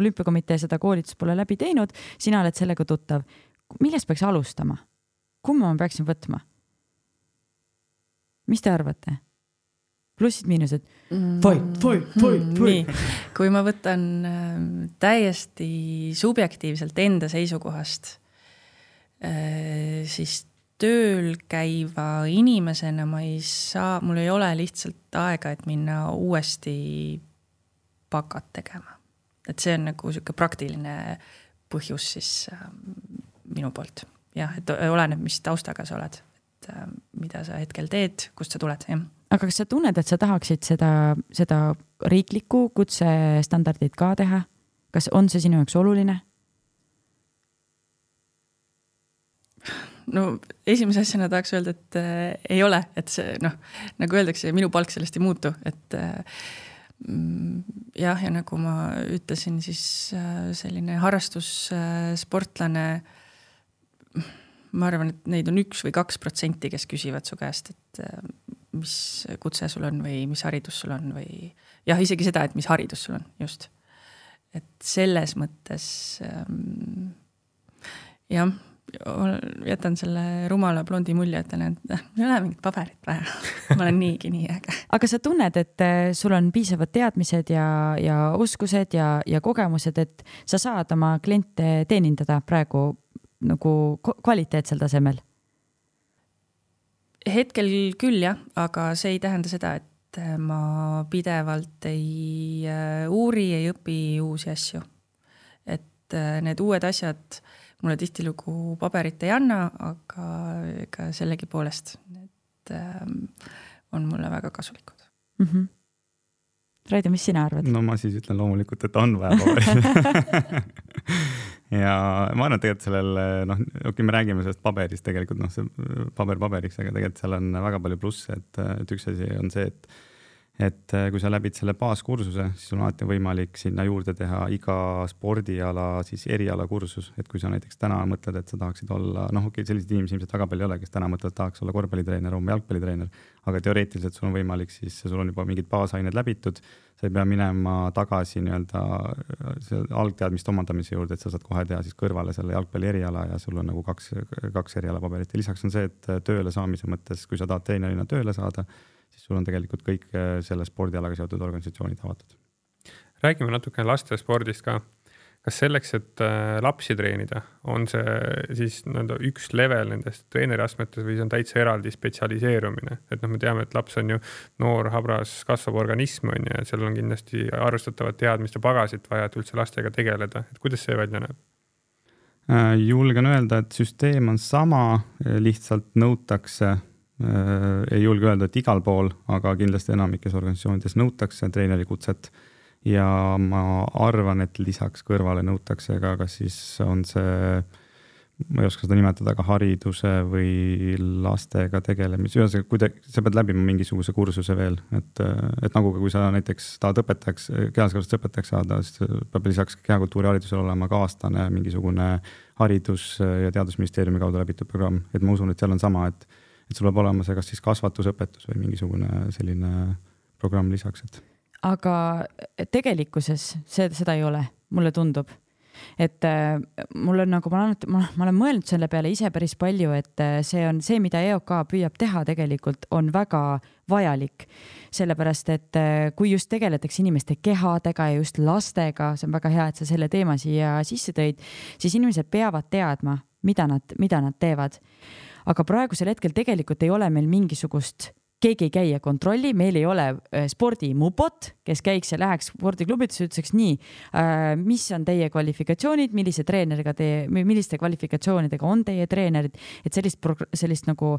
olümpiakomitee seda koolitust pole läbi teinud, sina oled sellega tuttav. millest peaks alustama? kumma ma peaksin võtma? mis te arvate? plussid-miinused mm,? fight, fight, fight, fight. kui ma võtan äh, täiesti subjektiivselt enda seisukohast äh,, siis tööl käiva inimesena ma ei saa, mul ei ole lihtsalt aega, et minna uuesti bakat tegema. Et see on nagu sihuke praktiline põhjus siis äh, minu poolt. jah, et oleneb, mis taustaga sa oled et äh, mida sa hetkel teed, kust sa tuled, jah. aga kas sa tunned, et sa tahaksid seda, seda riiklikku kutsestandardit ka teha? kas on see sinu jaoks oluline? no esimese asjana tahaks öelda, et äh, ei ole, et see noh, nagu öeldakse, minu palk sellest ei muutu, et äh, jah, ja nagu ma ütlesin, siis äh, selline harrastussportlane äh, ma arvan, et neid on üks või kaks protsenti, kes küsivad su käest, et äh, mis kutse sul on või mis haridus sul on või jah, isegi seda, et mis haridus sul on, just. et selles mõttes ähm, jah, jätan selle rumala blondi mulje, ütlen, et äh, ei ole mingit paberit vaja ma olen niigi nii äge. aga sa tunned, et äh, sul on piisavad teadmised ja, ja oskused ja, ja kogemused, et sa saad oma kliente teenindada praegu nagu kvaliteetsel tasemel? hetkel küll jah, aga see ei tähenda seda, et äh, ma pidevalt ei äh, uuri, ei õpi uusi asju. et need uued asjad mulle tihtilugu paberit ei anna, aga ega sellegipoolest need ähm, on mulle väga kasulikud mm. -hmm. Raido, mis sina arvad? no ma siis ütlen loomulikult, et on vaja paberit ja ma arvan, et tegelikult sellel noh, okei okay,, me räägime sellest paberist tegelikult noh, see paber paberiks, aga tegelikult seal on väga palju plusse, et, et üks asi on see, et et kui sa läbid selle baaskursuse, siis sul on alati võimalik sinna juurde teha iga spordiala siis erialakursus, et kui sa näiteks täna mõtled, et sa tahaksid olla, noh, okei okay,, selliseid inimesi ilmselt väga palju ei ole, kes täna mõtlevad, tahaks olla korvpallitreener, homme jalgpallitreener, aga teoreetiliselt sul on võimalik siis, sul on juba mingid baasained läbitud sa ei pea minema tagasi nii-öelda algteadmiste omandamise juurde, et sa saad kohe teha siis kõrvale selle jalgpalli eriala ja sul on nagu kaks, kaks erialapaberit. Ja lisaks on see, et tööle saamise mõttes, kui sa tahad treenerina tööle saada, siis sul on tegelikult kõik selle spordialaga seotud organisatsioonid avatud. räägime natukene lastespordist ka kas selleks, et äh, lapsi treenida, on see siis nii-öelda üks level nendest treeneriastmetes või see on täitsa eraldi spetsialiseerumine, et noh, me teame, et laps on ju noor, habras, kasvav organism on ju, et seal on kindlasti arvestatavat teadmiste pagasit vaja, et üldse lastega tegeleda, et kuidas see välja näeb? Äh, julgen öelda, et süsteem on sama, lihtsalt nõutakse äh, ei julge öelda, et igal pool, aga kindlasti enamikes organisatsioonides nõutakse treeneri kutset ja ma arvan, et lisaks kõrvale nõutakse ka, kas siis on see, ma ei oska seda nimetada, aga hariduse või lastega tegelemise, ühesõnaga kuidagi, sa pead läbima mingisuguse kursuse veel, et, et nagu ka kui sa näiteks tahad õpetajaks, kehalisest kasvatuse õpetajaks saada, siis peab lisaks kehakultuuri haridusele olema ka aastane mingisugune haridus- ja teadusministeeriumi kaudu läbitud programm, et ma usun, et seal on sama, et et sul peab olema see kas siis kasvatusõpetus või mingisugune selline programm lisaks, et. aga tegelikkuses see, seda ei ole, mulle tundub et äh, mul on nagu, ma olen, ma, olen mõelnud selle peale ise päris palju, et äh, see on see, mida EOK püüab teha tegelikult on väga vajalik. sellepärast, et äh, kui just tegeletakse inimeste kehadega ja just lastega, see on väga hea, et sa selle teema siia sisse tõid, siis inimesed peavad teadma, mida nad, mida nad teevad. Aga praegusel hetkel tegelikult ei ole meil mingisugust keegi ei käi ja kontrolli, meil ei ole äh, spordimupot, kes käiks ja läheks spordiklubidesse, ütleks nii äh,, mis on teie kvalifikatsioonid, millise treeneriga te, milliste kvalifikatsioonidega on teie treenerid, et sellist, sellist nagu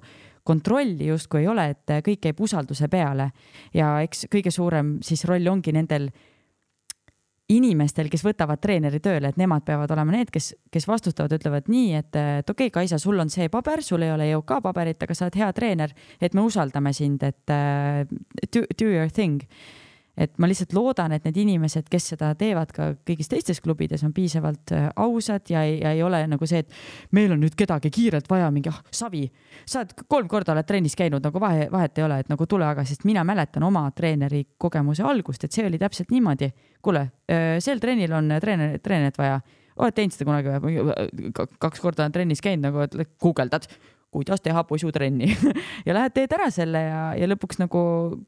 kontrolli justkui ei ole, et kõik käib usalduse peale. Ja eks kõige suurem siis roll ongi nendel inimestel, kes võtavad treeneri tööle, et nemad peavad olema need, kes, kes vastutavad, ütlevad nii, et, et okei okay,, Kaisa, sul on see paber, sul ei ole EOK paberit, aga sa oled hea treener, et me usaldame sind, et do, do your thing et ma lihtsalt loodan, et need inimesed, kes seda teevad ka kõigis teistes klubides, on piisavalt äh, ausad ja ei, ja ei ole nagu see, et meil on nüüd kedagi kiirelt vaja, mingi ah, Savi, sa oled kolm korda oled trennis käinud, nagu vahe, vahet ei ole, et nagu tule aga, sest mina mäletan oma treeneri kogemuse algust, et see oli täpselt niimoodi. kuule, äh, sel trennil on treener, treenerit vaja oled teinud seda kunagi või? kaks korda olen trennis käinud, nagu guugeldad, kuidas teha posutrenni ja lähed, teed ära selle ja, ja lõpuks nagu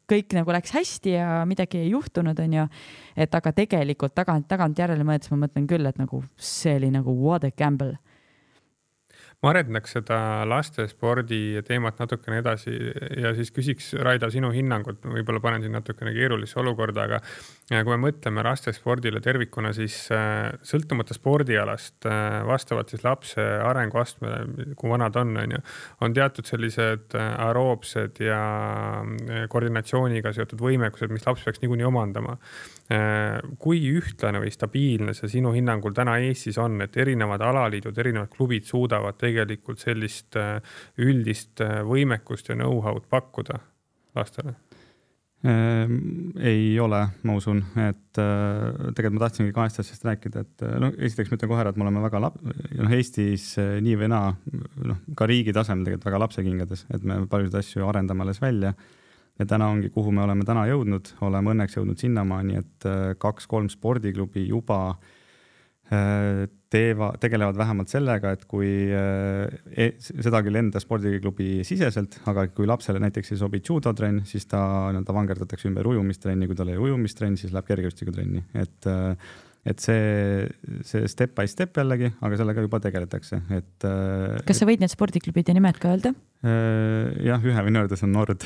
kõik nagu läks hästi ja midagi ei juhtunud, onju. et aga tegelikult tagant, tagantjärele mõeldes ma mõtlen küll, et nagu see oli nagu what a gamble ma arendaks seda lastespordi teemat natukene edasi ja siis küsiks, Raida, sinu hinnangut, võib-olla panen sind natukene keerulisse olukorda, aga äh, kui me mõtleme lastespordile tervikuna, siis äh, sõltumata spordialast, äh, vastavalt siis lapse arenguastmele, kui vana ta on, on ju, on teatud sellised aeroobsed ja koordinatsiooniga seotud võimekused, mis laps peaks niikuinii omandama. Kui ühtlane või stabiilne see sinu hinnangul täna Eestis on, et erinevad alaliidud, erinevad klubid suudavad tegelikult sellist äh, üldist äh, võimekust ja know-how'd pakkuda lastele? Ehm, ei ole, ma usun, et äh, tegelikult ma tahtsingi kahest asjast rääkida, et noh, esiteks ma ütlen kohe ära, et me oleme väga lap-, noh, Eestis nii või naa, noh, ka riigi tasemel tegelikult väga lapsekingades, et me paljusid asju arendame alles välja. Ja täna ongi, kuhu me oleme täna jõudnud, oleme õnneks jõudnud sinnamaani, et kaks-kolm spordiklubi juba äh, Äh, teeva, tegelevad vähemalt sellega, et kui äh, e, seda küll enda spordiklubi siseselt, aga kui lapsele näiteks ei sobi judotrenn, siis ta nii-öelda vangerdatakse ümber ujumistrenni, kui tal ei ole ujumistrenn, siis läheb kergejõustikutrenni, et äh, et see, see step by step jällegi, aga sellega juba tegeletakse, et. kas sa võid need spordiklubide nimed ka öelda? jah, ühe võin öelda, see on Nord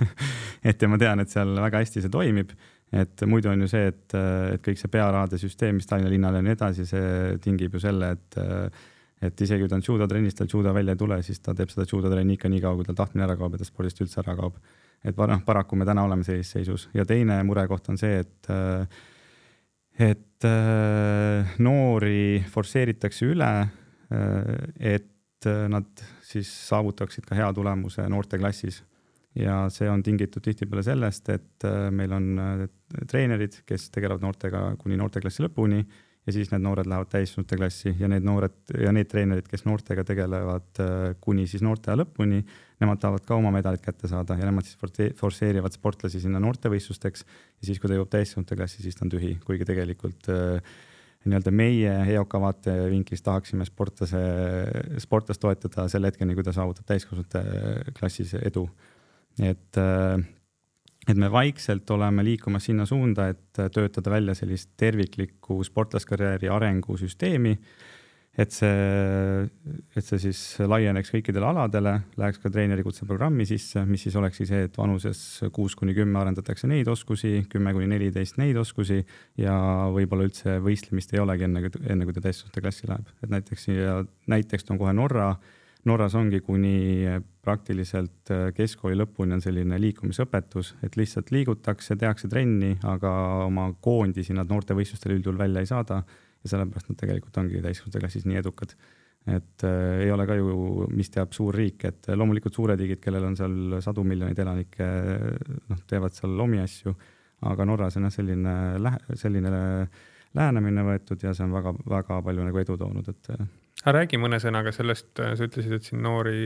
et ja ma tean, et seal väga hästi see toimib et muidu on ju see, et, et kõik see pearahade süsteem, mis Tallinna linnal ja nii edasi, see tingib ju selle, et et isegi kui ta on judotrennis, tal judo välja ei tule, siis ta teeb seda judotrenni ikka nii kaua, kui tal tahtmine ära kaob ja ta spordist üldse ära kaob. et noh, paraku me täna oleme sellises seisus ja teine murekoht on see, et et noori forsseeritakse üle, et nad siis saavutaksid ka hea tulemuse noorteklassis ja see on tingitud tihtipeale sellest, et äh, meil on äh, treenerid, kes tegelevad noortega kuni noorteklassi lõpuni ja siis need noored lähevad täiskasvanute klassi ja need noored ja need treenerid, kes noortega tegelevad äh, kuni siis noorteaja lõpuni, nemad tahavad ka oma medalid kätte saada ja nemad siis forsseerivad sportlasi sinna noortevõistlusteks ja siis, kui ta jõuab täiskasvanute klassi, siis ta on tühi, kuigi tegelikult nii-öelda meie EOK vaatevinklist tahaksime sportlase, sportlast toetada selle hetkeni, kui ta saavutab täiskasvanute klassis edu et, äh, et me vaikselt oleme liikumas sinna suunda, et töötada välja sellist terviklikku sportlaskarjääri arengusüsteemi. Et see, et see siis laieneks kõikidele aladele, läheks ka treeneri kutseprogrammi sisse, mis siis olekski see, et vanuses kuus kuni kümme arendatakse neid oskusi, kümme kuni neliteist neid oskusi ja võib-olla üldse võistlemist ei olegi enne, enne kui ta täiskasvanute klassi läheb, et näiteks ja näiteks toon kohe Norra. Norras ongi kuni praktiliselt keskkooli lõpuni on selline liikumisõpetus, et lihtsalt liigutakse, tehakse trenni, aga oma koondisi nad noortevõistlustele üldjuhul välja ei saada ja sellepärast nad tegelikult ongi täiskasvanute klassis nii edukad. et äh, ei ole ka ju, mis teab, suur riik, et loomulikult suured riigid, kellel on seal sadu miljoneid elanikke, noh, teevad seal omi asju, aga Norras on jah, selline, selline lähenemine võetud ja see on väga-väga palju nagu edu toonud, et aga räägi mõne sõnaga sellest, sa ütlesid, et siin noori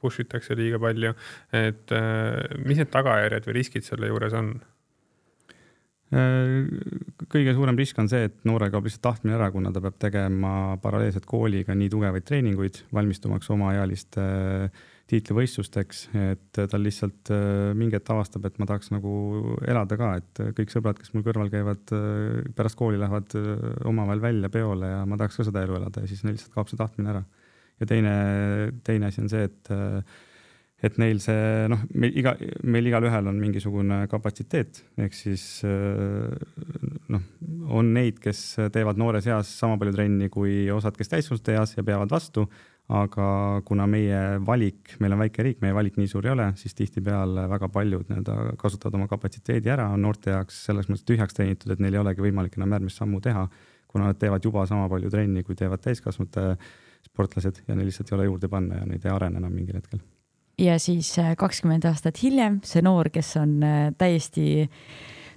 push itakse liiga palju, et mis need tagajärjed või riskid selle juures on? Kõige suurem risk on see, et noorel kaob lihtsalt tahtmine ära, kuna ta peab tegema paralleelselt kooliga nii tugevaid treeninguid, valmistumaks omaealiste äh, tiitlivõistlusteks, et tal lihtsalt äh, mingi hetk avastab, et ma tahaks nagu elada ka, et kõik sõbrad, kes mul kõrval käivad, äh, pärast kooli lähevad omavahel välja peole ja ma tahaks ka seda elu elada ja siis neil lihtsalt kaob see tahtmine ära. ja teine, teine asi on see, et et neil see noh, meil iga, meil igalühel on mingisugune kapatsiteet, ehk siis noh, on neid, kes teevad noores eas sama palju trenni kui osad, kes täiskasvanute eas ja peavad vastu. aga kuna meie valik, meil on väike riik, meie valik nii suur ei ole, siis tihtipeale väga paljud nii-öelda kasutavad oma kapatsiteedi ära, on noorte jaoks selles mõttes tühjaks treenitud, et neil ei olegi võimalik enam järgmist sammu teha, kuna nad teevad juba sama palju trenni, kui teevad täiskasvanute sportlased ja neil lihtsalt ei ole juurde panna ja neid ei arene enam mingil hetkel ja siis äh, kakskümmend aastat hiljem see noor, kes on äh, täiesti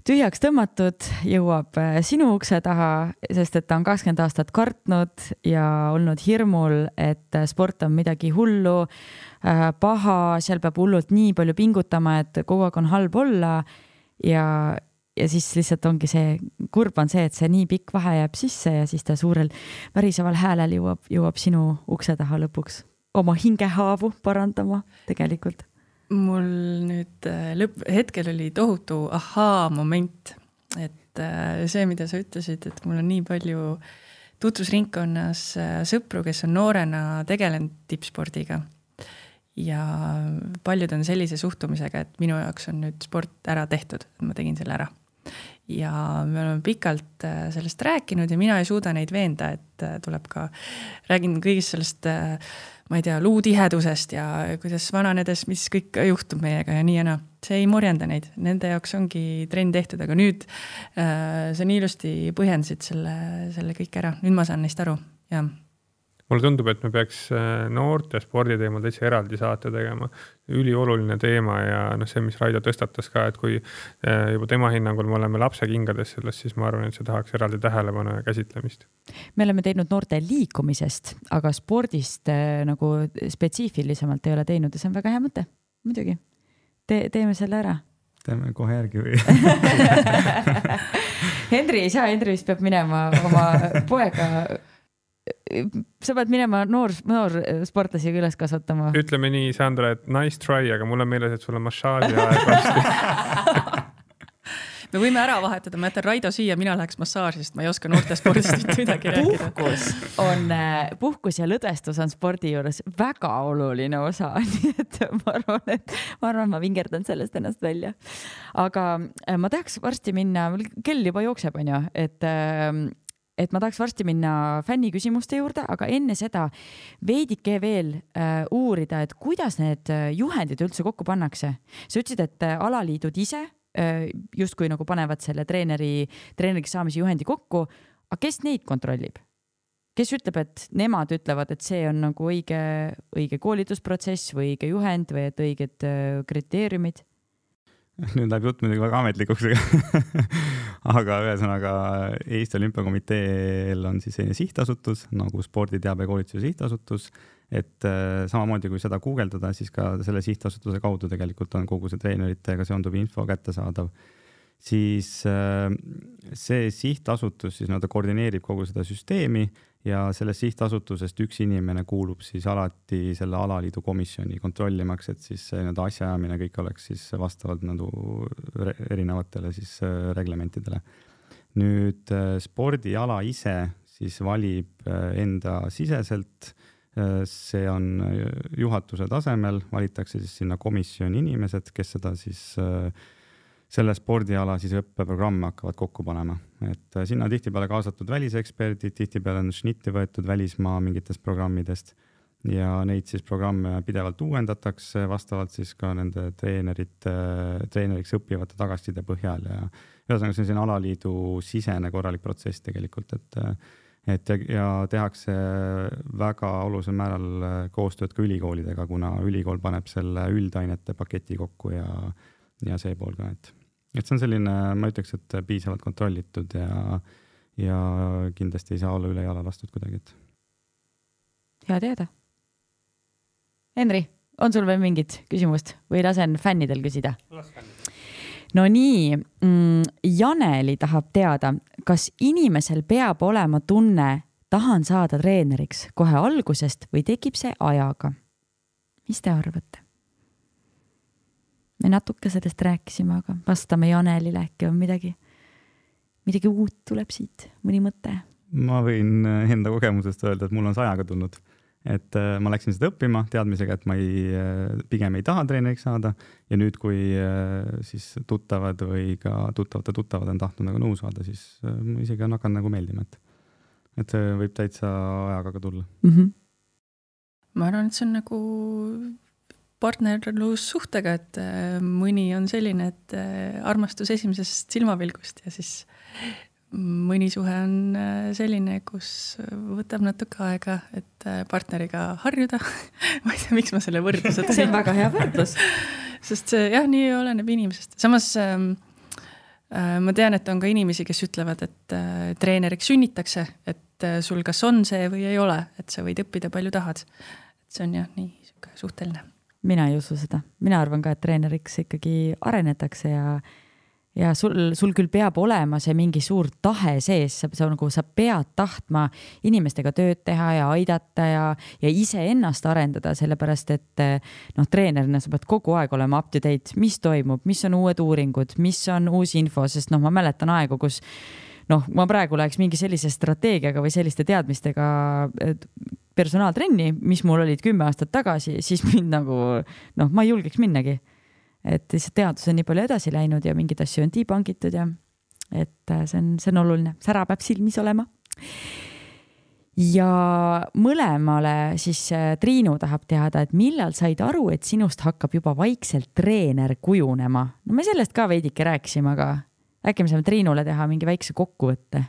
tühjaks tõmmatud, jõuab äh, sinu ukse taha, sest et ta on kakskümmend aastat kartnud ja olnud hirmul, et sport on midagi hullu, paha, seal peab hullult nii palju pingutama, et kogu aeg on halb olla. ja, ja siis lihtsalt ongi see, kurb on see, et see nii pikk vahe jääb sisse ja siis ta suurel väriseval häälel jõuab, jõuab sinu ukse taha lõpuks oma hingehaavu parandama tegelikult? mul nüüd äh, lõpp, hetkel oli tohutu ahaa-moment, et äh, see, mida sa ütlesid, et mul on nii palju tutvusringkonnas äh, sõpru, kes on noorena tegelenud tippspordiga. ja paljud on sellise suhtumisega, et minu jaoks on nüüd sport ära tehtud, ma tegin selle ära ja me oleme pikalt sellest rääkinud ja mina ei suuda neid veenda, et tuleb ka, räägin kõigist sellest äh, ma ei tea, luutihedusest ja kuidas vananedes, mis kõik juhtub meiega ja nii ja naa. see ei morjenda neid, nende jaoks ongi trenn tehtud, aga nüüd äh, sa nii ilusti põhjendasid selle, selle kõik ära, nüüd ma saan neist aru, jah mulle tundub, et me peaks äh, noorte spordi teemal täitsa eraldi saate tegema. ülioluline teema ja noh, see, mis Raido tõstatas ka, et kui äh, juba tema hinnangul me oleme lapse kingades selles, siis ma arvan, et see tahaks eraldi tähelepanu ja käsitlemist. me oleme teinud noorte liikumisest, aga spordist äh, nagu spetsiifilisemalt ei ole teinud ja see on väga hea mõte, muidugi Te. teeme selle ära teeme kohe järgi või Henri ei saa, Henri vist peab minema oma poega sa pead minema noor, noorsportlasi üles kasvatama. ütleme nii, Sandra, et nice try, aga mul on meeles, et sul on massaaži aeg varsti me võime ära vahetada, ma jätan Raido siia, mina läheks massaaži, sest ma ei oska noortespordist mitte midagi rääkida. puhkus on, äh, puhkus ja lõdvestus on spordi juures väga oluline osa, nii et ma arvan, et ma arvan, ma vingerdan sellest ennast välja. aga äh, ma tahaks varsti minna, kell juba jookseb, onju, et ähm, et ma tahaks varsti minna fänniküsimuste juurde, aga enne seda veidike veel äh, uurida, et kuidas need äh, juhendid üldse kokku pannakse. sa ütlesid, et äh, alaliidud ise äh, justkui nagu panevad selle treeneri, treeneriks saamise juhendi kokku, aga kes neid kontrollib? kes ütleb, et nemad ütlevad, et see on nagu õige, õige koolitusprotsess või õige juhend või et õiged äh, kriteeriumid? nüüd läheb jutt muidugi väga ametlikuks aga ühesõnaga Eesti Olümpiakomiteel on siis selline sihtasutus nagu Sporditeabekoolituse Sihtasutus, et äh, samamoodi kui seda guugeldada, siis ka selle sihtasutuse kaudu tegelikult on kogu see treeneritega seonduv info kättesaadav. Siis äh, see sihtasutus siis nii-öelda koordineerib kogu seda süsteemi ja sellest sihtasutusest üks inimene kuulub siis alati selle alaliidu komisjoni kontrollimaks, et siis nii-öelda asjaajamine kõik oleks siis vastavalt nagu erinevatele siis äh, reglementidele. nüüd äh, spordiala ise siis valib äh, enda siseselt, see on juhatuse tasemel, valitakse siis sinna komisjoni inimesed, kes seda siis äh, selle spordiala siis õppeprogramme hakkavad kokku panema, et äh, sinna on tihtipeale kaasatud väliseksperdid, tihtipeale on šnitti võetud välismaa mingitest programmidest ja neid siis programme pidevalt uuendatakse vastavalt siis ka nende treenerite, treeneriks õppivate tagasiside põhjal ja ühesõnaga, see on selline alaliidu sisene korralik protsess tegelikult, et et ja tehakse väga olulisel määral koostööd ka ülikoolidega, kuna ülikool paneb selle üldainete paketi kokku ja, ja see pool ka, et et see on selline, ma ütleks, et piisavalt kontrollitud ja, ja kindlasti ei saa olla üle jala lastud kuidagi, et hea teada. Henri, on sul veel mingit küsimust või lasen fännidel küsida? no nii mm,, Janeli tahab teada, kas inimesel peab olema tunne, tahan saada treeneriks kohe algusest või tekib see ajaga? mis te arvate? Me natuke sellest rääkisime, aga vastame Janelile, äkki on midagi, midagi uut tuleb siit, mõni mõte? ma võin enda kogemusest öelda, et mul on see ajaga tulnud et äh, ma läksin seda õppima teadmisega, et ma ei, äh, pigem ei taha treeneriks saada ja nüüd, kui siis tuttavad või ka tuttavate tuttavad on tahtnud nagu nõu saada, siis ma isegi on hakanud nagu meeldima, et, et see võib täitsa ajaga ka tulla mm. -hmm. ma arvan, et see on nagu partnerlussuhtega, et mõni on selline, et armastus esimesest silmapilgust ja siis mõni suhe on äh, selline, kus võtab natuke aega, et äh, partneriga harjuda ma ei tea, miks ma selle võrdluse tõin. see on väga hea võrdlus sest see jah, nii oleneb inimesest, samas ähm, äh, ma tean, et on ka inimesi, kes ütlevad, et äh, treeneriks sünnitakse, et äh, sul kas on see või ei ole, et sa võid õppida palju tahad. et see on jah, nii sihuke suhteline. Mina ei usu seda, mina arvan ka, et treeneriks ikkagi arenetakse ja ja sul, sul küll peab olema see mingi suur tahe sees, sa, sa nagu, sa pead tahtma inimestega tööd teha ja aidata ja, ja iseennast arendada, sellepärast et noh, treenerina sa pead kogu aeg olema up to date, mis toimub, mis on uued uuringud, mis on uus info, sest noh, ma mäletan aegu, kus noh, ma praegu läheks mingi sellise strateegiaga või selliste teadmistega personaaltrenni, mis mul olid kümme aastat tagasi, siis mind nagu noh, ma ei julgeks minnagi et lihtsalt teadus on nii palju edasi läinud ja mingeid asju on debunk itud ja et äh, see on, see on oluline, sära peab silmis olema. ja mõlemale siis äh, Triinu tahab teada, et millal said aru, et sinust hakkab juba vaikselt treener kujunema? no me sellest ka veidike rääkisime, aga äkki me saame Triinule teha mingi väikse kokkuvõtte?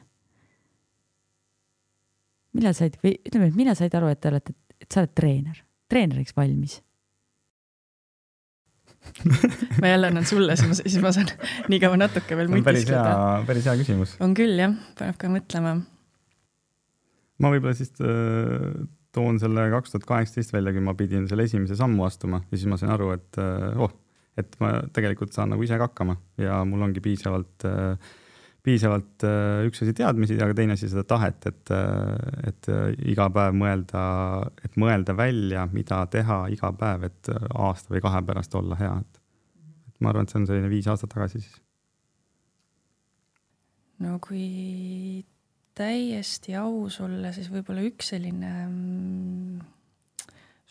millal said või ütleme, et millal said aru, et te olete, et sa oled treener, treeneriks valmis? ma jälle annan sulle, siis ma, siis ma saan nii kaua natuke veel mõtiskleda. päris hea küsimus. on küll jah, paneb ka mõtlema. ma võib-olla siis äh, toon selle kaks tuhat kaheksateist välja, kui ma pidin selle esimese sammu astuma ja siis ma sain aru, et äh, oh, et ma tegelikult saan nagu ise ka hakkama ja mul ongi piisavalt äh, piisavalt üks asi teadmisi, aga teine asi seda tahet, et, et iga päev mõelda, et mõelda välja, mida teha iga päev, et aasta või kahe pärast olla hea, et. et ma arvan, et see on selline viis aastat tagasi siis. no kui täiesti aus olla, siis võib-olla üks selline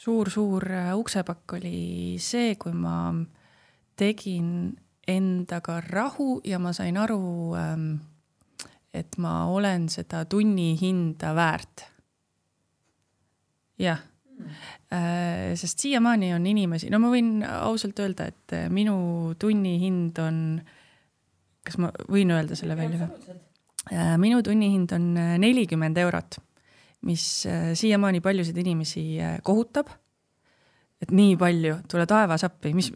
suur-suur mm, uksepakk oli see, kui ma tegin endaga rahu ja ma sain aru, ähm, et ma olen seda tunnihinda väärt. jah, äh, sest siiamaani on inimesi, no ma võin ausalt öelda, et äh, minu tunnihind on, kas ma võin öelda selle välja või? Äh, minu tunnihind on nelikümmend eurot, mis siiamaani paljusid inimesi kohutab. et nii palju, tule taevas appi, mis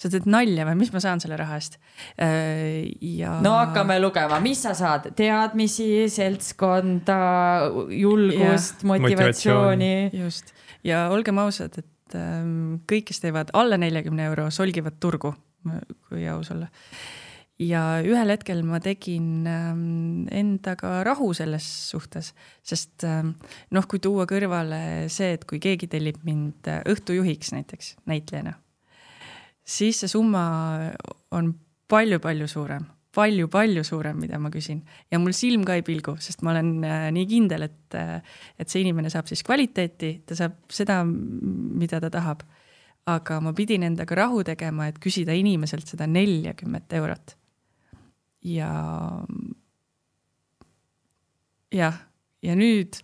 sa teed nalja või mis ma saan selle raha eest? Äh, ja. no hakkame lugema, mis sa saad, teadmisi, seltskonda, julgust, motivatsiooni. just ja olgem ausad, et ähm, kõik, kes teevad alla neljakümne euro, solgivad turgu, kui aus olla. ja ühel hetkel ma tegin ähm, endaga rahu selles suhtes, sest ähm, noh, kui tuua kõrvale see, et kui keegi tellib mind äh, õhtujuhiks näiteks näitlejana siis see summa on palju-palju suurem palju-palju suurem, mida ma küsin ja mul silm ka ei pilgu, sest ma olen äh, nii kindel, et, äh, et see inimene saab siis kvaliteeti, ta saab seda, mida ta tahab. aga ma pidin endaga rahu tegema, et küsida inimeselt seda neljakümmet eurot. ja jah, ja nüüd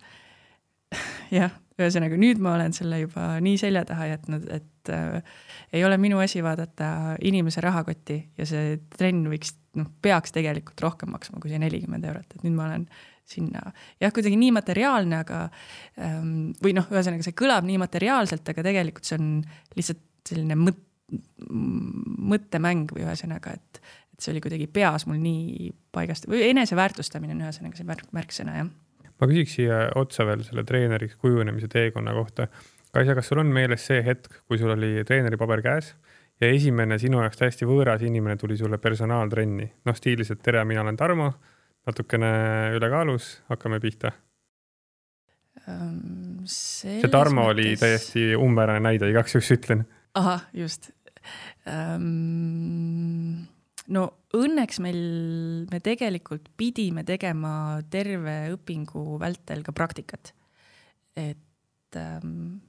jah, ühesõnaga nüüd ma olen selle juba nii selja taha jätnud, et äh, ei ole minu asi vaadata inimese rahakotti ja see trenn võiks, noh, peaks tegelikult rohkem maksma kui see nelikümmend eurot, et nüüd ma olen sinna, jah, kuidagi nii materiaalne, aga ähm, või noh, ühesõnaga see kõlab nii materiaalselt, aga tegelikult see on lihtsalt selline mõt-, mõttemäng või ühesõnaga, et, et see oli kuidagi peas mul nii paigast või eneseväärtustamine on ühesõnaga see märk, märksõna, jah ma küsiks siia otsa veel selle treeneriks kujunemise teekonna kohta. Kaisa, kas sul on meeles see hetk, kui sul oli treeneripaber käes ja esimene sinu jaoks täiesti võõras inimene tuli sulle personaaltrenni, noh stiilis, et tere, mina olen Tarmo, natukene ülekaalus, hakkame pihta um,. see Tarmo mõttes... oli täiesti umbmäärane näide, igaks juhuks ütlen. ahah, just um no õnneks meil, me tegelikult pidime tegema terve õpingu vältel ka praktikat. et ähm,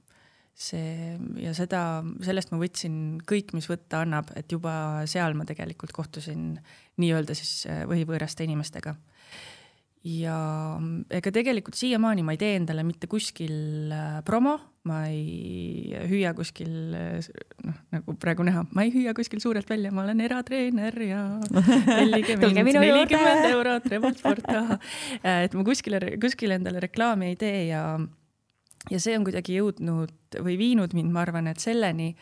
see ja seda, sellest ma võtsin kõik, mis võtta annab, et juba seal ma tegelikult kohtusin nii-öelda siis äh, võhivõõraste inimestega ja ega tegelikult siiamaani ma ei tee endale mitte kuskil äh, promo, ma ei hüüa kuskil, noh, nagu praegu näha, ma ei hüüa kuskil suurelt välja, ma olen eratreener ja nelikümmend eurot, Revolt Sport, et ma kuskile, kuskile endale reklaami ei tee ja, ja see on kuidagi jõudnud või viinud mind, ma arvan, et selleni,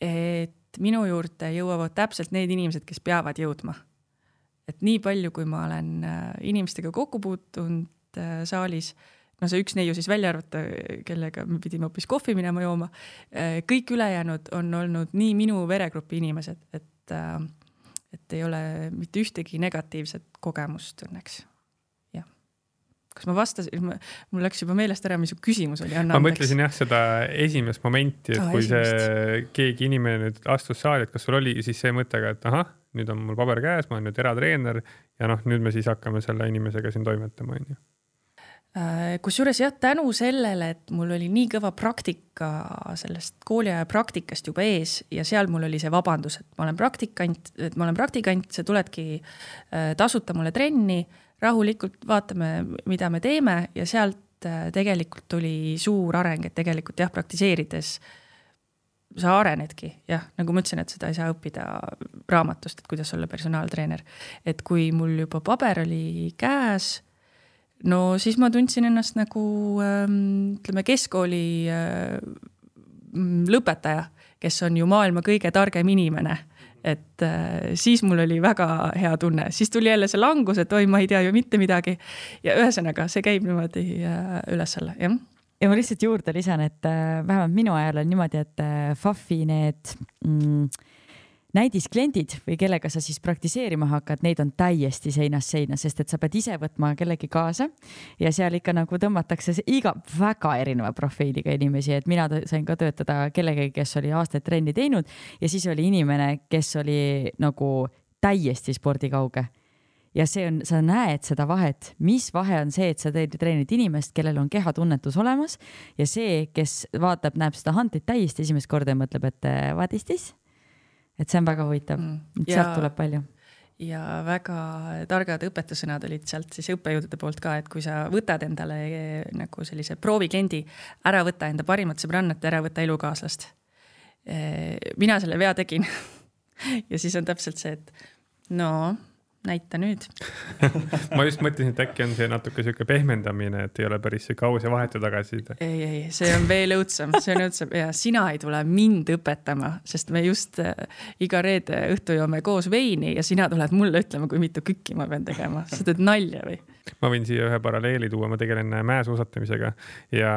et minu juurde jõuavad täpselt need inimesed, kes peavad jõudma. Et nii palju, kui ma olen äh, inimestega kokku puutunud äh, saalis, no see üks neiu siis välja arvata, kellega me pidime hoopis kohvi minema jooma, äh, kõik ülejäänud on olnud nii minu veregrupi inimesed, et, et ei ole mitte ühtegi negatiivset kogemust õnneks kas ma vastasin, mul läks juba meelest ära, mis su küsimus oli, anna andeks. ma mõtlesin jah, seda esimest momenti, et oh, kui esimest. see keegi inimene nüüd astus saali, et kas sul oli siis see mõte ka, et ahah, nüüd on mul paber käes, ma olen nüüd eratreener ja noh, nüüd me siis hakkame selle inimesega siin toimetama, onju äh, kusjuures jah, tänu sellele, et mul oli nii kõva praktika sellest kooliaja praktikast juba ees ja seal mul oli see vabandus, et ma olen praktikant, et ma olen praktikant, sa tuledki äh, tasuta mulle trenni, rahulikult vaatame, mida me teeme ja sealt äh, tegelikult tuli suur areng, et tegelikult jah, praktiseerides äh, sa arenedki, jah, nagu ma ütlesin, et seda ei saa õppida raamatust, et kuidas olla personaaltreener. et kui mul juba paber oli käes, no siis ma tundsin ennast nagu ähm, ütleme, keskkooli äh, lõpetaja, kes on ju maailma kõige targem inimene. Et äh, siis mul oli väga hea tunne, siis tuli jälle see langus, et oi, ma ei tea ju mitte midagi. ja ühesõnaga, see käib niimoodi äh, üles-alla, jah. Ja ma lihtsalt juurde lisan, et äh, vähemalt minu ajal on niimoodi, et FAF-i need mm, näidiskliendid või kellega sa siis praktiseerima hakkad, neid on täiesti seinast seina, sest et sa pead ise võtma kellegi kaasa ja seal ikka nagu tõmmatakse iga väga erineva profiiliga inimesi, et mina sain ka töötada kellegagi, kes oli aastaid trenni teinud ja siis oli inimene, kes oli nagu täiesti spordikauge ja see on, sa näed seda vahet, mis vahe on see, et sa teed, treenid inimest, kellel on kehatunnetus olemas ja see, kes vaatab, näeb seda huntit täiesti esimest korda ja mõtleb, et eh, what is this? Et see on väga huvitav mm., sealt tuleb palju ja väga targad õpetussõnad olid sealt siis õppejõudude poolt ka, et kui sa võtad endale eh, nagu sellise proovikliendi, ära võta enda parimat sõbrannat, ära võta elukaaslast. Eh, mina selle vea tegin ja siis on täpselt see, et no näita nüüd ma just mõtlesin, et äkki on see natuke sihuke pehmendamine, et ei ole päris sihuke aus ja vahetu tagasiside. ei, ei, see on veel õudsem, see on õudsem ja sina ei tule mind õpetama, sest me just äh, iga reede õhtu joome koos veini ja sina tuled mulle ütlema, kui mitu kükki ma pean tegema, sa teed nalja või? ma võin siia ühe paralleeli tuua, ma tegelen mäesuusatamisega ja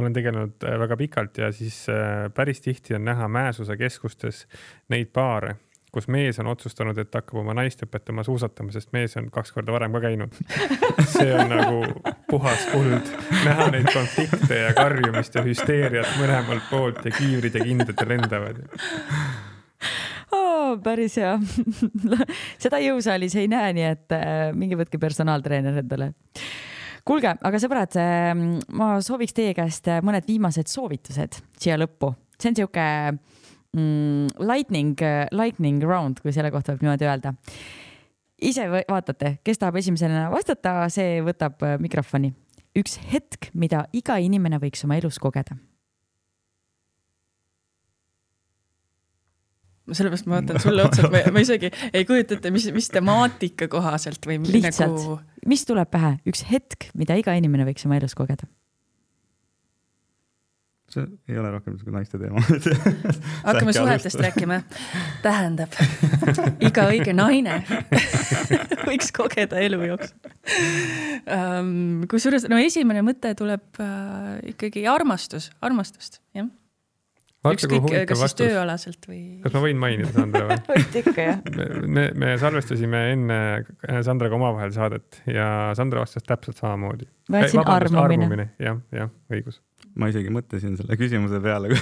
olen tegelenud äh, väga pikalt ja siis äh, päris tihti on näha mäesuusakeskustes neid paare kus mees on otsustanud, et hakkab oma naist õpetama suusatama, sest mees on kaks korda varem ka käinud. see on nagu puhas kuld, näha neid konflikte ja karjumist ja hüsteeriat mõlemalt poolt ja kiivrid ja kindad lendavad oh,. päris hea seda jõusaalis ei näe, nii et äh, minge võtke personaaltreener endale kuulge, aga sõbrad, äh, ma sooviks teie käest mõned viimased soovitused siia lõppu. see on sihuke mm, lightning, lightning round, kui selle kohta võib niimoodi öelda. ise vaatate, kes tahab esimesena vastata, see võtab äh, mikrofoni. üks hetk, mida iga inimene võiks oma elus kogeda sellepärast ma vaatan sulle otsa, et ma, ma isegi ei kujuta ette, mis, mis temaatika kohaselt või lihtsalt nagu..., mis tuleb pähe, üks hetk, mida iga inimene võiks oma elus kogeda see ei ole rohkem siuke naiste teema hakkame suhetest rääkima. tähendab, iga õige naine võiks kogeda elu jooksul um,. kusjuures no esimene mõte tuleb uh, ikkagi armastus, armastust, jah. ükskõik, kas siis tööalaselt või. kas ma võin mainida Sandra või? võid ikka jah. me, me salvestasime enne Sandraga omavahel saadet ja Sandra vastas täpselt samamoodi. ma jätsin armumine. jah, jah, õigus ma isegi mõtlesin selle küsimuse peale,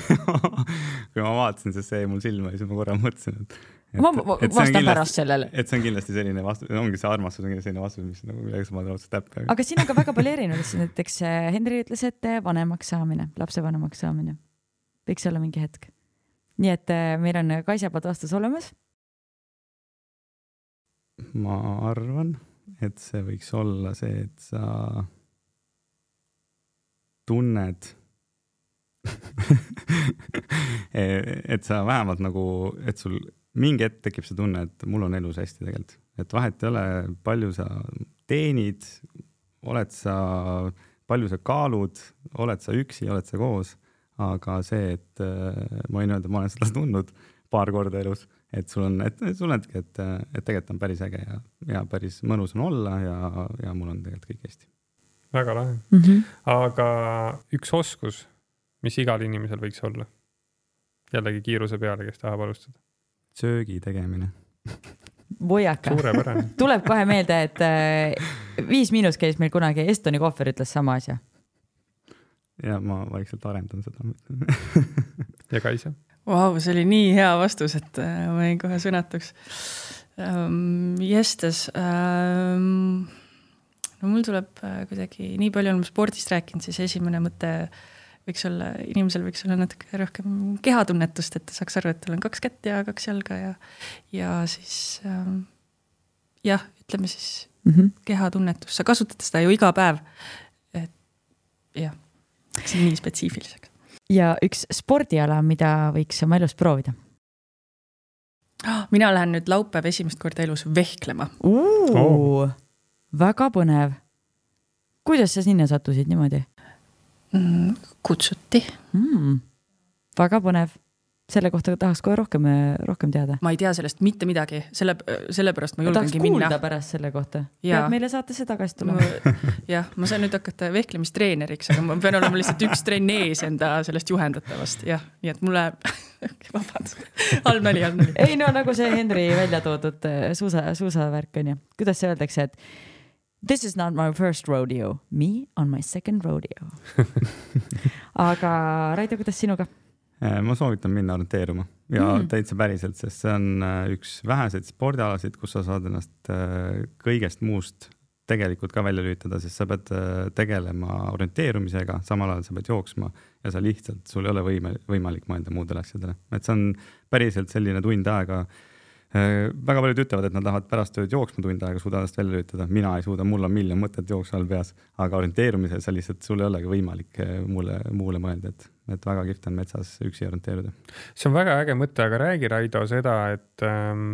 kui ma vaatasin, sest see jäi mul silma ja siis ma korra mõtlesin, et. ma vastan pärast sellele. et see on kindlasti selline vastus, ongi see armastus on selline vastus, mis nagu esmalt täpne. aga siin on ka väga palju erinevusi, näiteks äh, Henri ütles, et äh, vanemaks saamine, lapsevanemaks saamine võiks olla mingi hetk. nii et äh, meil on Kaisa poolt vastus olemas. ma arvan, et see võiks olla see, et sa tunned et sa vähemalt nagu, et sul mingi hetk tekib see tunne, et mul on elus hästi tegelikult, et vahet ei ole, palju sa teenid, oled sa, palju sa kaalud, oled sa üksi, oled sa koos, aga see, et ma võin öelda, ma olen seda tundnud paar korda elus, et sul on, et sul ongi, et, et tegelikult on päris äge ja, ja päris mõnus on olla ja, ja mul on tegelikult kõik hästi. väga lahe mm. -hmm. aga üks oskus mis igal inimesel võiks olla? jällegi kiiruse peale, kes tahab alustada. söögi tegemine Voiaka. tuleb kohe meelde, et äh, Viis Miinus käis meil kunagi, Estoni kohver ütles sama asja. ja ma vaikselt arendan seda ja Kaisa? Vau, see oli nii hea vastus, et äh, ma jäin kohe sõnatuks um,. Jestes um,. no mul tuleb äh, kuidagi, nii palju oleme spordist rääkinud, siis esimene mõte uh, võiks olla, inimesel võiks olla natuke rohkem kehatunnetust, et ta saaks aru, et tal on kaks kätt ja kaks jalga ja, ja siis ähm, jah, ütleme siis mm -hmm. kehatunnetus, sa kasutad seda ju iga päev. et jah, läks nii spetsiifiliseks. ja üks spordiala, mida võiks oma elus proovida? mina lähen nüüd laupäev esimest korda elus vehklema. Oh. väga põnev. kuidas sa sinna sattusid niimoodi? Mm, kutsuti mm,. väga põnev, selle kohta tahaks kohe rohkem, rohkem teada. ma ei tea sellest mitte midagi, selle, sellepärast ma julgengi minna. pärast selle kohta. peab meile saatesse tagasi tulema. jah, ma saan nüüd hakata vehklemistreeneriks, aga ma pean olema lihtsalt üks trenn ees enda sellest juhendatavast, jah, nii et mulle vabandust, halb nali, halb nali. ei no nagu see Henri välja toodud äh, suusa, suusavärk on ju, kuidas see öeldakse, et This is not my first rodeo, me on my second rodeo aga Raido, kuidas sinuga? Äh, ma soovitan minna orienteeruma ja mm. täitsa päriselt, sest see on äh, üks väheseid spordialasid, kus sa saad ennast äh, kõigest muust tegelikult ka välja lülitada, sest sa pead tegelema orienteerumisega, samal ajal sa pead jooksma ja sa lihtsalt, sul ei ole võime, võimalik mõelda muudele asjadele, et see on päriselt selline tund aega väga paljud ütlevad, et nad lähevad pärast tööd jooksma tund aega, suudavad ennast välja lülitada, mina ei suuda, mul on miljon mõtet jooksu all peas, aga orienteerumisel sa lihtsalt, sul ei olegi võimalik äh, muule, muule mõelda, et, et väga kihvt on metsas üksi orienteeruda. see on väga äge mõte, aga räägi, Raido, seda, et ähm,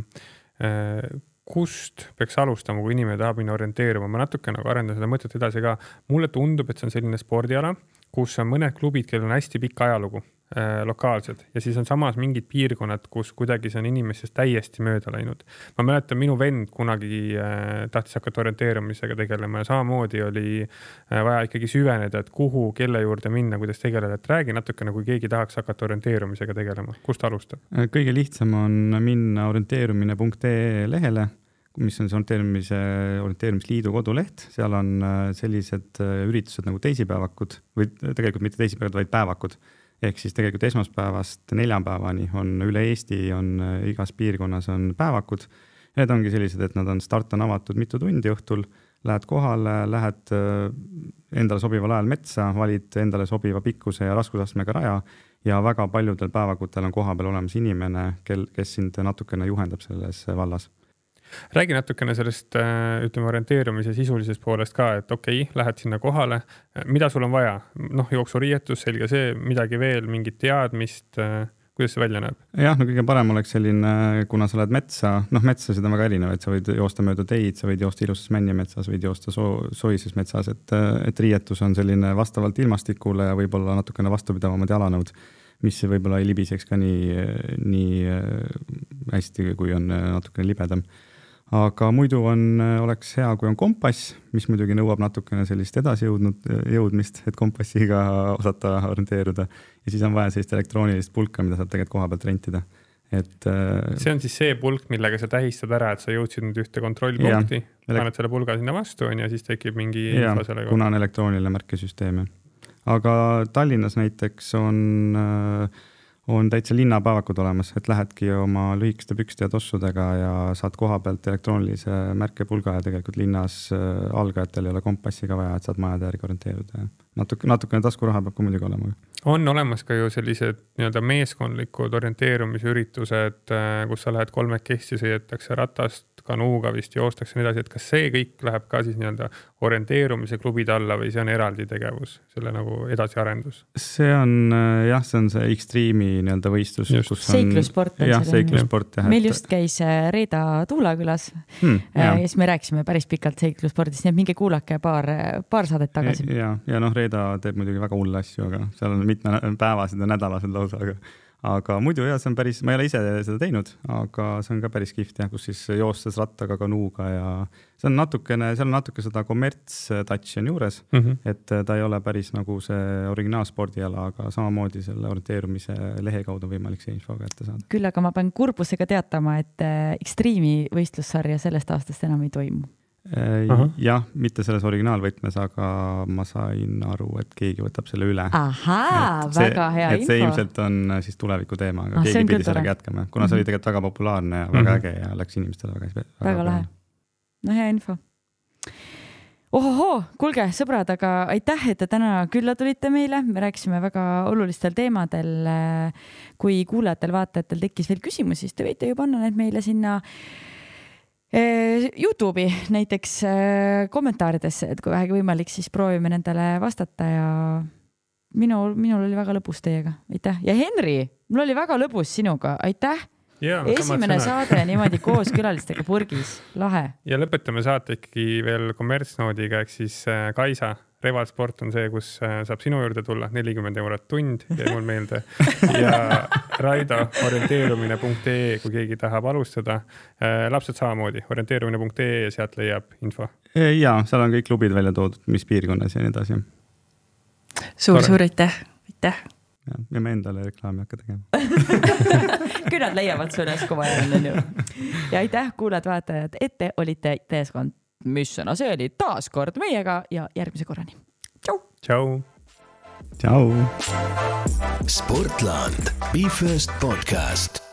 äh, kust peaks alustama, kui inimene tahab minna orienteeruma, ma natuke nagu arendan seda mõtet edasi ka. mulle tundub, et see on selline spordiala, kus on mõned klubid, kellel on hästi pikk ajalugu Äh, lokaalsed ja siis on samas mingid piirkonnad, kus kuidagi see on inimestest täiesti mööda läinud. ma mäletan, minu vend kunagi äh, tahtis hakata orienteerumisega tegelema ja samamoodi oli äh, vaja ikkagi süveneda, et kuhu, kelle juurde minna, kuidas tegeleda, et räägi natukene, kui keegi tahaks hakata orienteerumisega tegelema, kust alustab? kõige lihtsam on minna orienteerumine.ee lehele mis on see orienteerimise, orienteerimisliidu koduleht, seal on sellised üritused nagu teisipäevakud või tegelikult mitte teisipäevad, vaid päevakud ehk siis tegelikult esmaspäevast neljapäevani on üle Eesti, on äh, igas piirkonnas on päevakud. Need ongi sellised, et nad on, start on avatud mitu tundi õhtul, lähed kohale, lähed äh, endale sobival ajal metsa, valid endale sobiva pikkuse ja raskusastmega raja ja väga paljudel päevakutel on kohapeal olemas inimene, kel, kes sind natukene juhendab selles vallas räägi natukene sellest, äh, ütleme, orienteerumise sisulisest poolest ka, et okei okay,, lähed sinna kohale, mida sul on vaja, noh, jooksuriietus, selge see, midagi veel, mingit teadmist, äh, kuidas see välja näeb? jah, no kõige parem oleks selline, kuna sa lähed metsa, noh, metsasid on väga erinevaid, sa võid joosta mööda teid, sa võid joosta ilusas männimetsas, võid joosta soo-, soises metsas, et, et riietus on selline vastavalt ilmastikule ja võib-olla natukene vastupidavamad jalanõud, mis võib-olla ei libiseks ka nii, nii äh, hästi, kui on natukene libedam aga muidu on, oleks hea, kui on kompass, mis muidugi nõuab natukene sellist edasijõudnud, jõudmist, et kompassiga osata orienteeruda. ja siis on vaja sellist elektroonilist pulka, mida saab tegelikult koha pealt rentida et. Äh, see on siis see pulk, millega sa tähistad ära, et sa jõudsid nüüd ühte kontrollpunkti, paned selle pulga sinna vastu, on ju, siis tekib mingi info selle kohta. kuna on elektrooniline märkesüsteem, jah. aga Tallinnas näiteks on äh, on täitsa linnapäevakud olemas, et lähedki oma lühikeste pükste ja tossudega ja saad koha pealt elektroonilise märkepulga ja tegelikult linnas äh, algajatel ei ole kompassi ka vaja, et saad majade järgi orienteeruda ja natuke, natukene taskuraha peab ka muidugi olema. on olemas ka ju sellised nii-öelda meeskondlikud orienteerumisüritused, äh, kus sa lähed kolmekesti, sõidetakse ratast kanuuga vist joostakse ja nii edasi, et kas see kõik läheb ka siis nii-öelda orienteerumise klubide alla või see on eraldi tegevus, selle nagu edasiarendus? see on äh, jah, see on see Extreme'i nii-öelda võistlus. seiklussport on jah, seiklussport jah. meil just käis äh, Reeda Tuula külas hmm, äh, ja siis me rääkisime päris pikalt seiklusspordist, nii et minge kuulake paar, paar saadet tagasi. ja, ja noh, Reeda teeb muidugi väga hulle asju, aga seal on mitmepäevased ja nädalased lausa, aga aga muidu jah, see on päris, ma ei ole ise seda teinud, aga see on ka päris kihvt jah, kus siis joostes rattaga, kanuuga ja see on natukene, seal on natuke seda kommerts-touch'i on juures mm, -hmm. et ta ei ole päris nagu see originaalspordiala, aga samamoodi selle orienteerumise lehe kaudu on võimalik see info kätte saada. küll aga ma pean kurbusega teatama, et Extreme'i võistlussarja sellest aastast enam ei toimu Äh, jah, mitte selles originaalvõtmes, aga ma sain aru, et keegi võtab selle üle. ahaa, väga hea et info. see ilmselt on äh, siis tuleviku teema, aga ah, keegi pidi sellega jätkama, kuna see oli mhm. tegelikult väga populaarne ja väga mm -hmm. äge ja läks inimestele väga hästi. väga lahe. no hea info. ohohoo, kuulge, sõbrad, aga aitäh, et te täna külla tulite meile, me rääkisime väga olulistel teemadel. kui kuulajatel-vaatajatel tekkis veel küsimusi, siis te võite ju panna need meile sinna Youtube'i näiteks eh, kommentaaridesse, et kui vähegi võimalik, siis proovime nendele vastata ja minul, minul oli väga lõbus teiega, aitäh! Ja Henri, mul oli väga lõbus sinuga, aitäh. esimene saade niimoodi koos külalistega purgis, lahe. ja lõpetame saate ikkagi veel kommertsnoodiga ehk siis eh, Kaisa Revalsport on see, kus äh, saab sinu juurde tulla, nelikümmend eurot tund, jäi mul meelde. ja Raido orienteerumine.ee, kui keegi tahab alustada. Äh, lapsed samamoodi, orienteerumine.ee ja sealt leiab info. ja seal on kõik klubid välja toodud, mis piirkonnas ja nii edasi suur,. suur-suur aitäh, aitäh ja, ja me endale reklaami ei hakka tegema küll nad leiavad su üles, kui vaja on, onju. ja aitäh, kuulajad-vaatajad, et te olite täieskond mis sõna see oli, taas kord meiega ja järgmise korrani. tšau. tšau. tšau. Sportland, Be First podcast